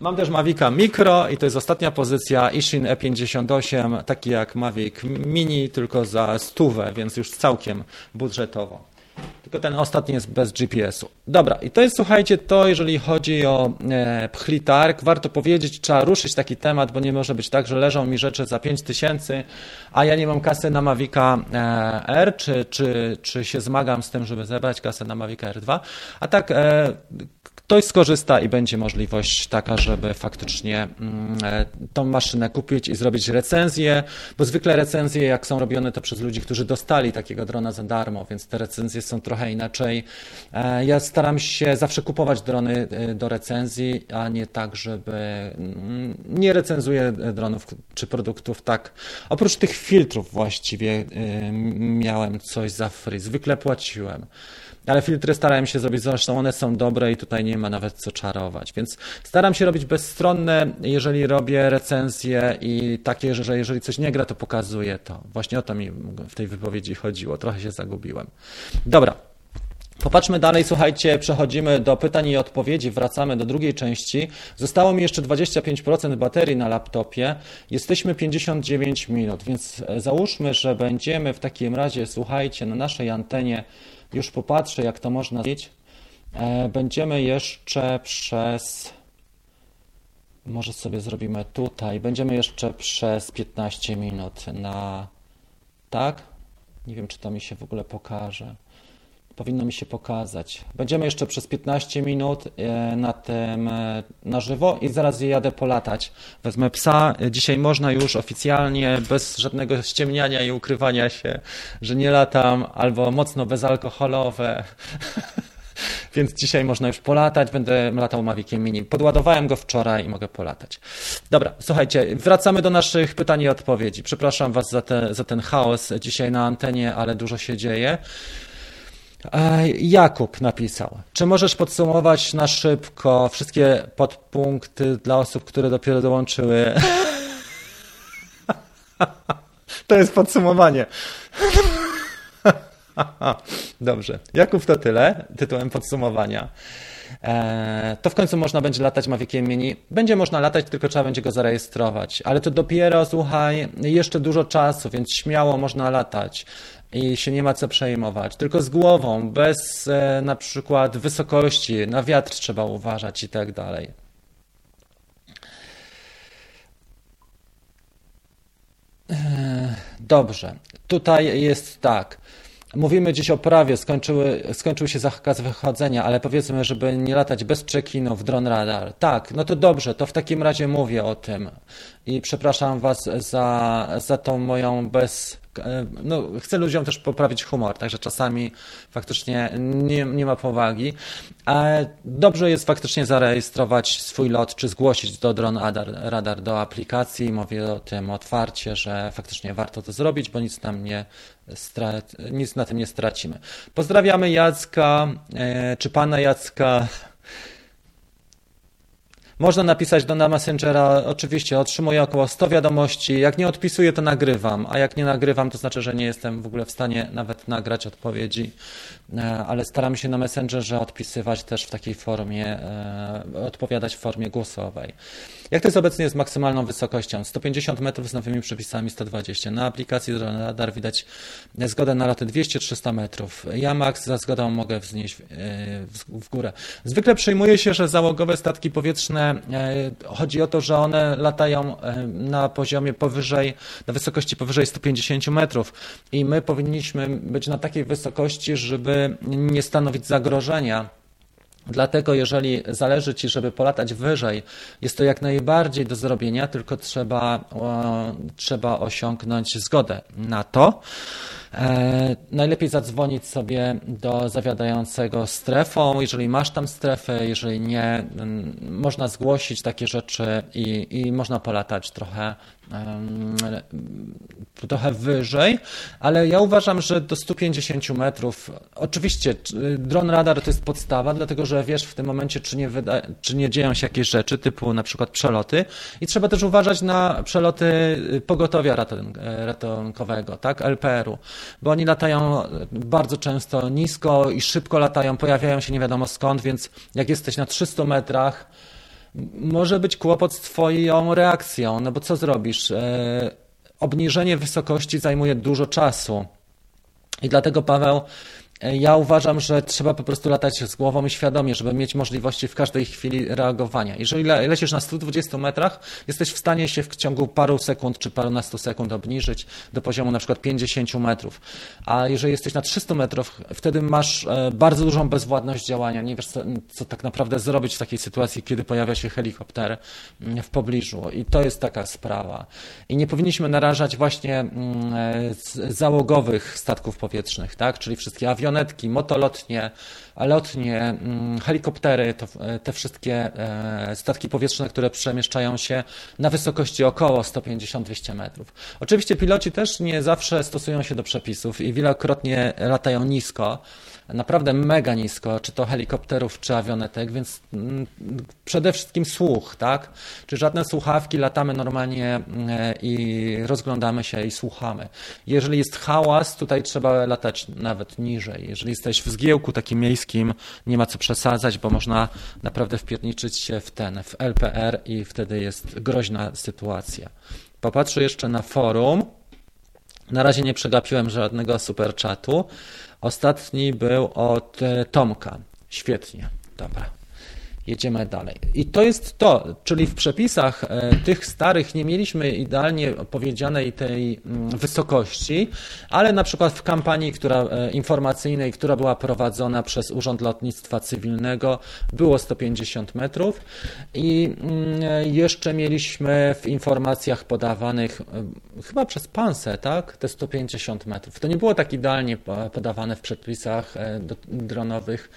Mam też Mavica Micro i to jest ostatnia pozycja Ishin E58, taki jak Mavic Mini, tylko za stówę, więc już całkiem budżetowo. Tylko ten ostatni jest bez GPS-u. Dobra, i to jest, słuchajcie, to jeżeli chodzi o e, pchlitarg. Warto powiedzieć, trzeba ruszyć taki temat, bo nie może być tak, że leżą mi rzeczy za 5000, a ja nie mam kasy na Mavica e, R, czy, czy, czy się zmagam z tym, żeby zebrać kasę na Mavica R2. A tak, e, ktoś skorzysta i będzie możliwość taka, żeby faktycznie mm, e, tą maszynę kupić i zrobić recenzję, bo zwykle recenzje, jak są robione, to przez ludzi, którzy dostali takiego drona za darmo, więc te recenzje są trochę inaczej. E, ja staram się zawsze kupować drony e, do recenzji, a nie tak, żeby mm, nie recenzuję dronów czy produktów tak. Oprócz tych filtrów właściwie miałem coś za free. Zwykle płaciłem ale filtry starałem się zrobić, zresztą one są dobre i tutaj nie ma nawet co czarować, więc staram się robić bezstronne, jeżeli robię recenzje i takie, że jeżeli coś nie gra, to pokazuję to. Właśnie o to mi w tej wypowiedzi chodziło, trochę się zagubiłem. Dobra, Popatrzmy dalej, słuchajcie, przechodzimy do pytań i odpowiedzi, wracamy do drugiej części. Zostało mi jeszcze 25% baterii na laptopie, jesteśmy 59 minut, więc załóżmy, że będziemy w takim razie, słuchajcie, na naszej antenie już popatrzę, jak to można zrobić. E, będziemy jeszcze przez. Może sobie zrobimy tutaj. Będziemy jeszcze przez 15 minut na. Tak? Nie wiem, czy to mi się w ogóle pokaże. Powinno mi się pokazać. Będziemy jeszcze przez 15 minut e, na tym e, na żywo i zaraz jadę polatać. Wezmę psa. Dzisiaj można już oficjalnie, bez żadnego ściemniania i ukrywania się, że nie latam, albo mocno bezalkoholowe. (laughs) Więc dzisiaj można już polatać. Będę latał Maviciem Mini. Podładowałem go wczoraj i mogę polatać. Dobra, słuchajcie, wracamy do naszych pytań i odpowiedzi. Przepraszam Was za, te, za ten chaos dzisiaj na antenie, ale dużo się dzieje. Jakub napisał, czy możesz podsumować na szybko wszystkie podpunkty dla osób, które dopiero dołączyły? (laughs) To jest podsumowanie. (laughs) Dobrze. Jakub to tyle, tytułem podsumowania. E, to w końcu można będzie latać Maviciem Mini. Będzie można latać, tylko trzeba będzie go zarejestrować. Ale to dopiero, słuchaj, jeszcze dużo czasu, więc śmiało można latać i się nie ma co przejmować. Tylko z głową, bez e, na przykład wysokości, na wiatr trzeba uważać i tak dalej. E, dobrze, tutaj jest tak. Mówimy dziś o prawie, skończyły, skończył się zakaz wychodzenia, ale powiedzmy, żeby nie latać bez przekinów, dron radar. Tak, no to dobrze, to w takim razie mówię o tym. I przepraszam Was za, za tą moją bez, no, chcę ludziom też poprawić humor, także czasami faktycznie nie, nie ma powagi. Ale dobrze jest faktycznie zarejestrować swój lot, czy zgłosić do Drone Radar, do aplikacji. Mówię o tym otwarcie, że faktycznie warto to zrobić, bo nic nam nie nic na tym nie stracimy. Pozdrawiamy Jacka, e, czy pana Jacka. Można napisać do na Messengera, oczywiście otrzymuję około 100 wiadomości. Jak nie odpisuję, to nagrywam, a jak nie nagrywam, to znaczy, że nie jestem w ogóle w stanie nawet nagrać odpowiedzi, e, ale staram się na Messengerze odpisywać też w takiej formie, e, odpowiadać w formie głosowej. Jak to jest obecnie z maksymalną wysokością? 150 metrów z nowymi przepisami 120. Na aplikacji Radar widać zgodę na loty 200-300 metrów. Ja max za zgodą mogę wznieść e, w górę. Zwykle przyjmuje się, że załogowe statki powietrzne, e, chodzi o to, że one latają e, na poziomie powyżej, na wysokości powyżej 150 metrów i my powinniśmy być na takiej wysokości, żeby nie stanowić zagrożenia Dlatego, jeżeli zależy Ci, żeby polatać wyżej, jest to jak najbardziej do zrobienia, tylko trzeba, trzeba osiągnąć zgodę na to. E, najlepiej zadzwonić sobie do zawiadającego strefą, jeżeli masz tam strefę, jeżeli nie, można zgłosić takie rzeczy i, i można polatać trochę trochę wyżej, ale ja uważam, że do 150 metrów, oczywiście dron radar to jest podstawa, dlatego że wiesz w tym momencie, czy nie, wyda, czy nie dzieją się jakieś rzeczy, typu na przykład przeloty. I trzeba też uważać na przeloty pogotowia ratunkowego, tak, LPR-u, bo oni latają bardzo często nisko i szybko latają, pojawiają się nie wiadomo skąd, więc jak jesteś na 300 metrach, może być kłopot z Twoją reakcją, no bo co zrobisz? E, obniżenie wysokości zajmuje dużo czasu. I dlatego Paweł ja uważam, że trzeba po prostu latać z głową i świadomie, żeby mieć możliwości w każdej chwili reagowania. Jeżeli lecisz na 120 metrach, jesteś w stanie się w ciągu paru sekund czy parunastu sekund obniżyć do poziomu na przykład 50 metrów. A jeżeli jesteś na 300 metrów, wtedy masz e, bardzo dużą bezwładność działania. Nie wiesz, co, co tak naprawdę zrobić w takiej sytuacji, kiedy pojawia się helikopter mm, w pobliżu. I to jest taka sprawa. I nie powinniśmy narażać właśnie mm, e, załogowych statków powietrznych, tak? czyli wszystkie awiony, marionetki, motolotnie, lotnie, mm, helikoptery, to, te wszystkie e, statki powietrzne, które przemieszczają się na wysokości około 150-200 metrów. Oczywiście piloci też nie zawsze stosują się do przepisów i wielokrotnie latają nisko naprawdę mega nisko, czy to helikopterów, czy awionetek, więc mm, przede wszystkim słuch, tak? Czy żadne słuchawki, latamy normalnie mm, i rozglądamy się i słuchamy. Jeżeli jest hałas, tutaj trzeba latać nawet niżej. Jeżeli jesteś w zgiełku takim miejskim, nie ma co przesadzać, bo można naprawdę wpierniczyć się w ten, w LPR i wtedy jest groźna sytuacja. Popatrzę jeszcze na forum. Na razie nie przegapiłem żadnego super czatu. Ostatni był od e, Tomka. Świetnie. Dobra. Jedziemy dalej. I to jest to, czyli w przepisach e, tych starych nie mieliśmy idealnie powiedzianej tej mm, wysokości, ale na przykład w kampanii która, e, informacyjnej, która była prowadzona przez Urząd Lotnictwa Cywilnego, było 150 metrów i mm, jeszcze mieliśmy w informacjach podawanych e, chyba przez PANSE, tak, te 150 metrów. To nie było tak idealnie podawane w przepisach dronowych,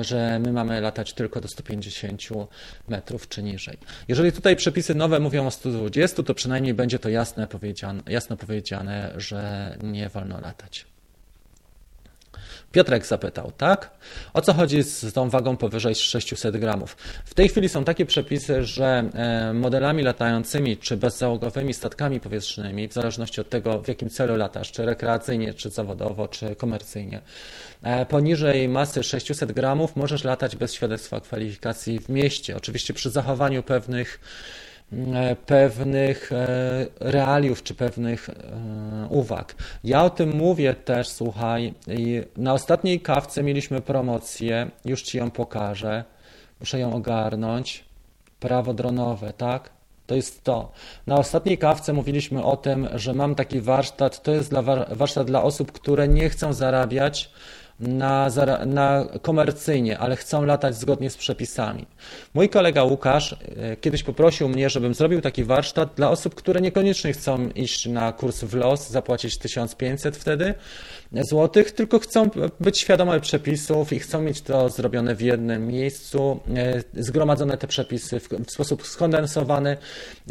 że my mamy latać tylko do 150 150 metrów czy niżej. Jeżeli tutaj przepisy nowe mówią o 120, to przynajmniej będzie to jasne powiedziane, jasno powiedziane, że nie wolno latać. Piotrek zapytał, tak? O co chodzi z tą wagą powyżej 600 gramów? W tej chwili są takie przepisy, że e, modelami latającymi czy bezzałogowymi statkami powietrznymi, w zależności od tego, w jakim celu latasz, czy rekreacyjnie, czy zawodowo, czy komercyjnie, e, poniżej masy 600 gramów możesz latać bez świadectwa kwalifikacji w mieście. Oczywiście przy zachowaniu pewnych E, pewnych realiów czy pewnych uwag. Ja o tym mówię też, słuchaj, na ostatniej kawce mieliśmy promocję, już Ci ją pokażę, muszę ją ogarnąć, prawo dronowe, tak? To jest to. Na ostatniej kawce mówiliśmy o tym, że mam taki warsztat, to jest dla, warsztat dla osób, które nie chcą zarabiać na, na komercyjnie, ale chcą latać zgodnie z przepisami. Mój kolega Łukasz e, kiedyś poprosił mnie, żebym zrobił taki warsztat dla osób, które niekoniecznie chcą iść na kurs w los, zapłacić 1500 wtedy złotych, tylko chcą być świadome przepisów i chcą mieć to zrobione w jednym miejscu, e, zgromadzone te przepisy w, sposób skondensowany,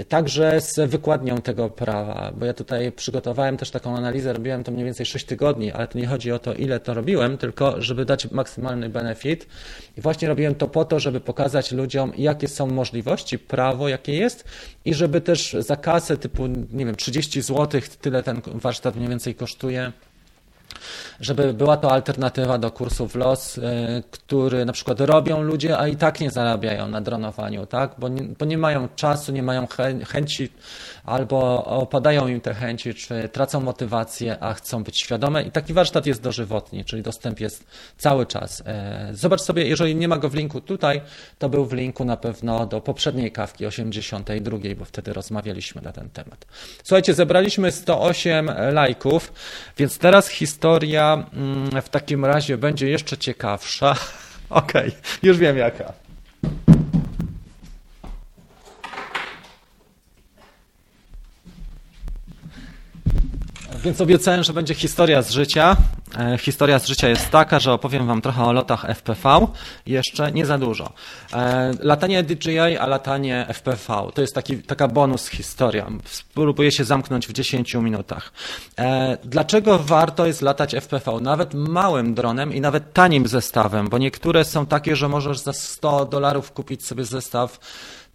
także z wykładnią tego prawa, bo ja tutaj przygotowałem też taką analizę, robiłem to mniej więcej 6 tygodni, ale to nie chodzi o to, ile to robiłem, tylko żeby dać maksymalny benefit. I właśnie robiłem to po to, żeby pokazać ludziom, jakie są możliwości, prawo, jakie jest i żeby też za kasę typu, nie wiem, 30 zł, tyle ten warsztat mniej więcej kosztuje, żeby była to alternatywa do kursu w los, y, który na przykład robią ludzie, a i tak nie zarabiają na dronowaniu, tak? bo, nie, bo nie mają czasu, nie mają chęci albo opadają im te chęci, czy tracą motywację, a chcą być świadome. I taki warsztat jest dożywotni, czyli dostęp jest cały czas. E, zobacz sobie, jeżeli nie ma go w linku tutaj, to był w linku na pewno do poprzedniej kawki 82, bo wtedy rozmawialiśmy na ten temat. Słuchajcie, zebraliśmy 108 lajków, więc teraz historia mm, w takim razie będzie jeszcze ciekawsza. (laughs) Okej, okay, już wiem jaka. Więc obiecałem, że będzie historia z życia. E, historia z życia jest taka, że opowiem Wam trochę o lotach FPV. Jeszcze nie za dużo. E, latanie DJI, a latanie FPV to jest taki, taka bonus historia. Spróbuję się zamknąć w 10 minutach. E, dlaczego warto jest latać FPV? Nawet małym dronem i nawet tanim zestawem, bo niektóre są takie, że możesz za 100 dolarów kupić sobie zestaw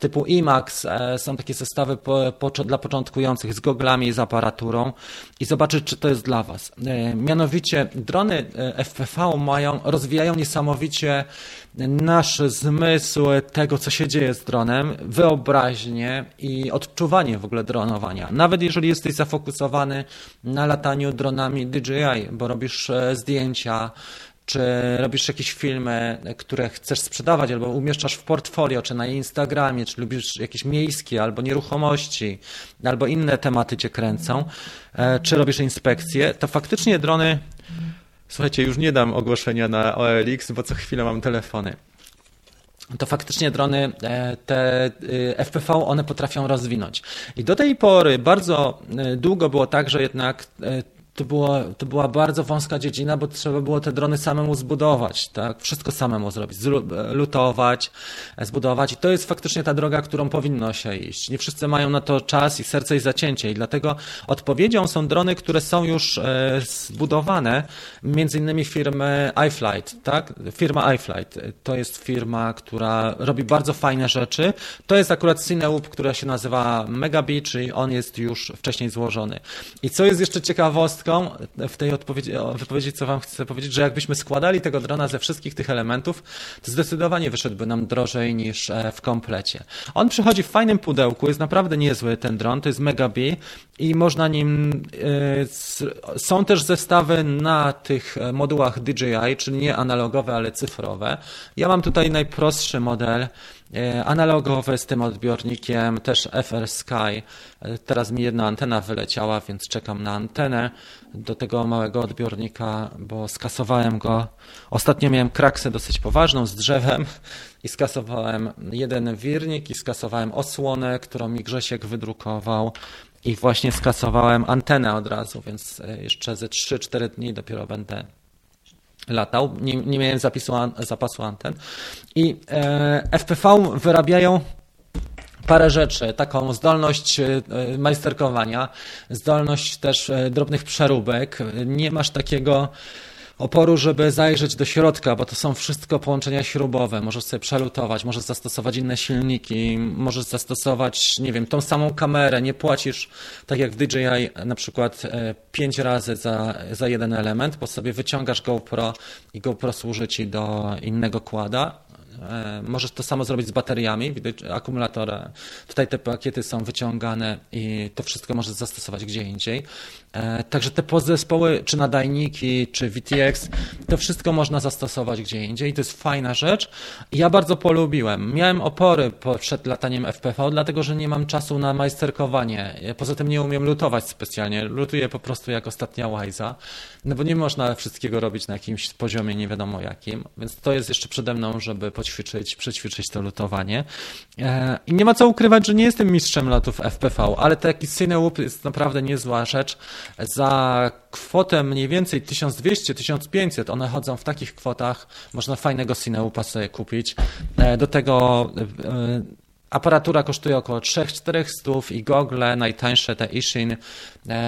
typu IMAX. E, są takie zestawy dla początkujących z goglami i z aparaturą i zobaczyć, czy to jest dla Was. E, mianowicie drony e, FPV mają, rozwijają niesamowicie nasz zmysł tego, co się dzieje z dronem, wyobraźnię i odczuwanie w ogóle dronowania. Nawet jeżeli jesteś zafokusowany na lataniu dronami DJI, bo robisz zdjęcia, czy robisz jakieś filmy, które chcesz sprzedawać, albo umieszczasz w portfolio, czy na Instagramie, czy lubisz jakieś miejskie, albo nieruchomości, albo inne tematy cię kręcą, e, czy robisz inspekcje, to faktycznie drony. Słuchajcie, już nie dam ogłoszenia na OLX, bo co chwilę mam telefony to faktycznie drony e, te e, FPV one potrafią rozwinąć. I do tej pory bardzo długo było tak, że jednak to była, to była bardzo wąska dziedzina, bo trzeba było te drony samemu zbudować, tak? Wszystko samemu zrobić, lutować, zbudować i to jest faktycznie ta droga, którą powinno się iść. Nie wszyscy mają na to czas i serce i zacięcie i dlatego odpowiedzią są drony, które są już e, zbudowane, między innymi firmy iFlight, tak? Firma iFlight to jest firma, która robi bardzo fajne rzeczy. To jest akurat Cineloop, która się nazywa Megabee, czyli on jest już wcześniej złożony. I co jest jeszcze ciekawostką, w tej odpowiedzi, wypowiedzi, co Wam chcę powiedzieć, że jakbyśmy składali tego drona ze wszystkich tych elementów, to zdecydowanie wyszedłby nam drożej niż e, w komplecie. On przychodzi w fajnym pudełku, jest naprawdę niezły ten dron, to jest Mega B i można nim. E, są też zestawy na tych modułach DJI, czyli nie analogowe, ale cyfrowe. Ja mam tutaj najprostszy model. E, analogowy z tym odbiornikiem, też FR Sky. E, teraz mi jedna antena wyleciała, więc czekam na antenę do tego małego odbiornika, bo skasowałem go. Ostatnio miałem kraksę dosyć poważną z drzewem i skasowałem jeden wirnik i skasowałem osłonę, którą mi Grzesiek wydrukował i właśnie skasowałem antenę od razu, więc e, jeszcze ze 3-4 dni dopiero będę latał, nie, nie miałem zapisu, zapasu anten. I e, FPV wyrabiają parę rzeczy, taką zdolność e, majsterkowania, zdolność też e, drobnych przeróbek. Nie masz takiego oporu, żeby zajrzeć do środka, bo to są wszystko połączenia śrubowe. Możesz sobie przelutować, możesz zastosować inne silniki, możesz zastosować, nie wiem, tą samą kamerę. Nie płacisz, tak jak w DJI, na przykład e, pięć razy za, za jeden element, bo sobie wyciągasz GoPro i GoPro służy ci do innego kłada możesz to samo zrobić z bateriami, widać akumulator. Tutaj te pakiety są wyciągane i to wszystko możesz zastosować gdzie indziej. E, także te podzespoły, czy nadajniki, czy VTX, to wszystko można zastosować gdzie indziej to jest fajna rzecz. Ja bardzo polubiłem. Miałem opory przed lataniem FPV, dlatego że nie mam czasu na majsterkowanie. Poza tym nie umiem lutować specjalnie. Lutuję po prostu jak ostatnia łajza, no bo nie można wszystkiego robić na jakimś poziomie nie wiadomo jakim, więc to jest jeszcze przede mną, żeby poćwiczyć, przećwiczyć to lutowanie. E, I nie ma co ukrywać, że nie jestem mistrzem lotów FPV, ale taki Cineloop jest naprawdę niezła rzecz. Za kwotę mniej więcej 1200-1500, one chodzą w takich kwotach, można fajnego Cineloopa sobie kupić. E, do tego e, Aparatura kosztuje około 3-400 i gogle, najtańsze te Ishin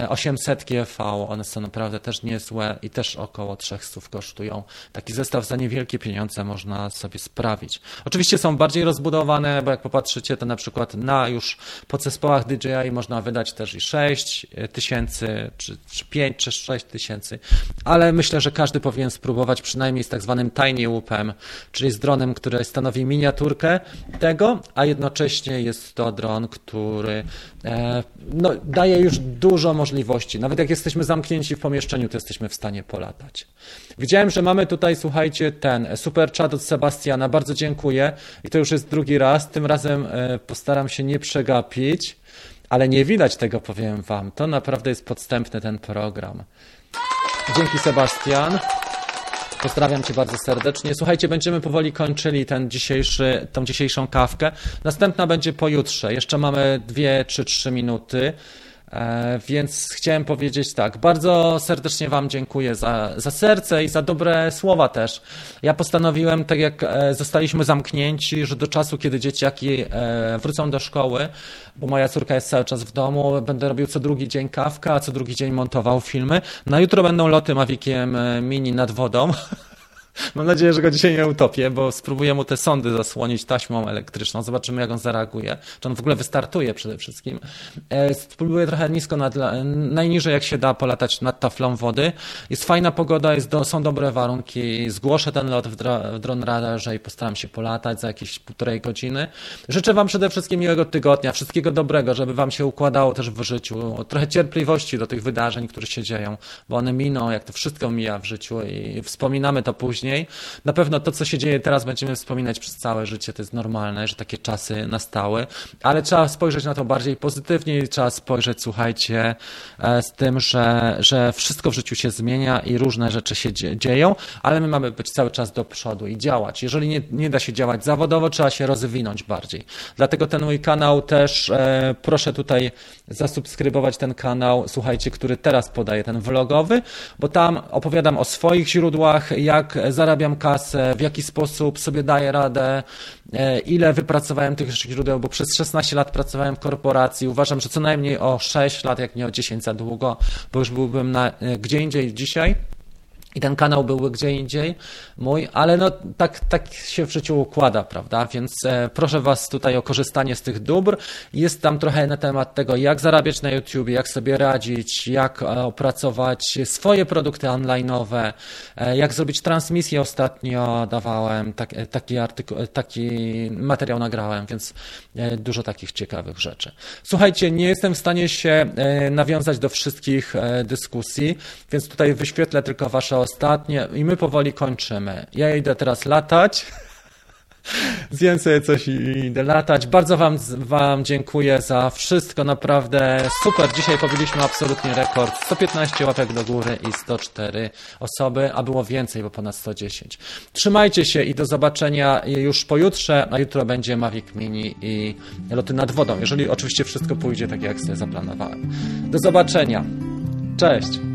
800 e, GV, one są naprawdę też niezłe i też około 300 kosztują. Taki zestaw za niewielkie pieniądze można sobie sprawić. Oczywiście są bardziej rozbudowane, bo jak popatrzycie, to na przykład na już podzespołach DJI można wydać też i 6 tysięcy, czy, czy 5, czy 6 tysięcy, ale myślę, że każdy powinien spróbować przynajmniej z tak zwanym tiny loopem, czyli z dronem, który stanowi miniaturkę tego, a jednocześnie jest to dron, który e, no, daje już dużo dużo możliwości. Nawet jak jesteśmy zamknięci w pomieszczeniu, to jesteśmy w stanie polatać. Widziałem, że mamy tutaj, słuchajcie, ten super chat od Sebastiana. Bardzo dziękuję. I to już jest drugi raz. Tym razem e, postaram się nie przegapić, ale nie widać tego, powiem Wam. To naprawdę jest podstępny ten program. Dzięki, Sebastian. Pozdrawiam Cię bardzo serdecznie. Słuchajcie, będziemy powoli kończyli ten dzisiejszy, tą dzisiejszą kawkę. Następna będzie pojutrze. Jeszcze mamy dwie czy trzy minuty. E, więc chciałem powiedzieć tak, bardzo serdecznie Wam dziękuję za, za serce i za dobre słowa też. Ja postanowiłem, tak jak e, zostaliśmy zamknięci, że do czasu, kiedy dzieciaki e, wrócą do szkoły, bo moja córka jest cały czas w domu, będę robił co drugi dzień kawkę, a co drugi dzień montował filmy. Na jutro będą loty Maviciem Mini nad wodą. (laughs) Mam nadzieję, że go dzisiaj nie utopię, bo spróbuję mu te sądy zasłonić taśmą elektryczną. Zobaczymy, jak on zareaguje. Czy on w ogóle wystartuje przede wszystkim. E, spróbuję trochę nisko, nad, najniżej jak się da polatać nad taflą wody. Jest fajna pogoda, jest do, są dobre warunki. Zgłoszę ten lot w, dro, w Drone Radarze i postaram się polatać za jakieś półtorej godziny. Życzę Wam przede wszystkim miłego tygodnia, wszystkiego dobrego, żeby Wam się układało też w życiu. Trochę cierpliwości do tych wydarzeń, które się dzieją, bo one miną, jak to wszystko mija w życiu i wspominamy to później Na pewno to, co się dzieje teraz, będziemy wspominać przez całe życie. To jest normalne, że takie czasy nastały, ale trzeba spojrzeć na to bardziej pozytywnie i trzeba spojrzeć, słuchajcie, e, z tym, że, że wszystko w życiu się zmienia i różne rzeczy się dzieją, ale my mamy być cały czas do przodu i działać. Jeżeli nie, nie da się działać zawodowo, trzeba się rozwinąć bardziej. Dlatego ten mój kanał też e, proszę tutaj zasubskrybować ten kanał, słuchajcie, który teraz podaję, ten vlogowy, bo tam opowiadam o swoich źródłach, jak zarabiam kasę, w jaki sposób sobie daję radę, e, ile wypracowałem tych źródeł, bo przez 16 lat pracowałem w korporacji. Uważam, że co najmniej o 6 lat, jak nie o 10 za długo, bo już byłbym na, e, gdzie indziej dzisiaj i ten kanał byłby gdzie indziej mój, ale no tak, tak się w życiu układa, prawda? Więc e, proszę Was tutaj o korzystanie z tych dóbr. Jest tam trochę na temat tego, jak zarabiać na YouTube, jak sobie radzić, jak e, opracować swoje produkty online'owe, e, jak zrobić transmisję. Ostatnio dawałem tak, taki, artykuł, taki materiał nagrałem, więc dużo takich ciekawych rzeczy. Słuchajcie, nie jestem w stanie się nawiązać do wszystkich dyskusji, więc tutaj wyświetlę tylko Wasze ostatnie i my powoli kończymy. Ja idę teraz latać. (laughs) (laughs) Zjem sobie coś i idę latać. Bardzo wam, wam dziękuję za wszystko, naprawdę super. Dzisiaj pobiliśmy absolutnie rekord. 115 łapek do góry i 104 osoby, a było więcej, bo ponad 110. Trzymajcie się i do zobaczenia już pojutrze, a jutro będzie Mavic Mini i loty nad wodą, jeżeli oczywiście wszystko pójdzie tak, jak sobie zaplanowałem. Do zobaczenia. Cześć.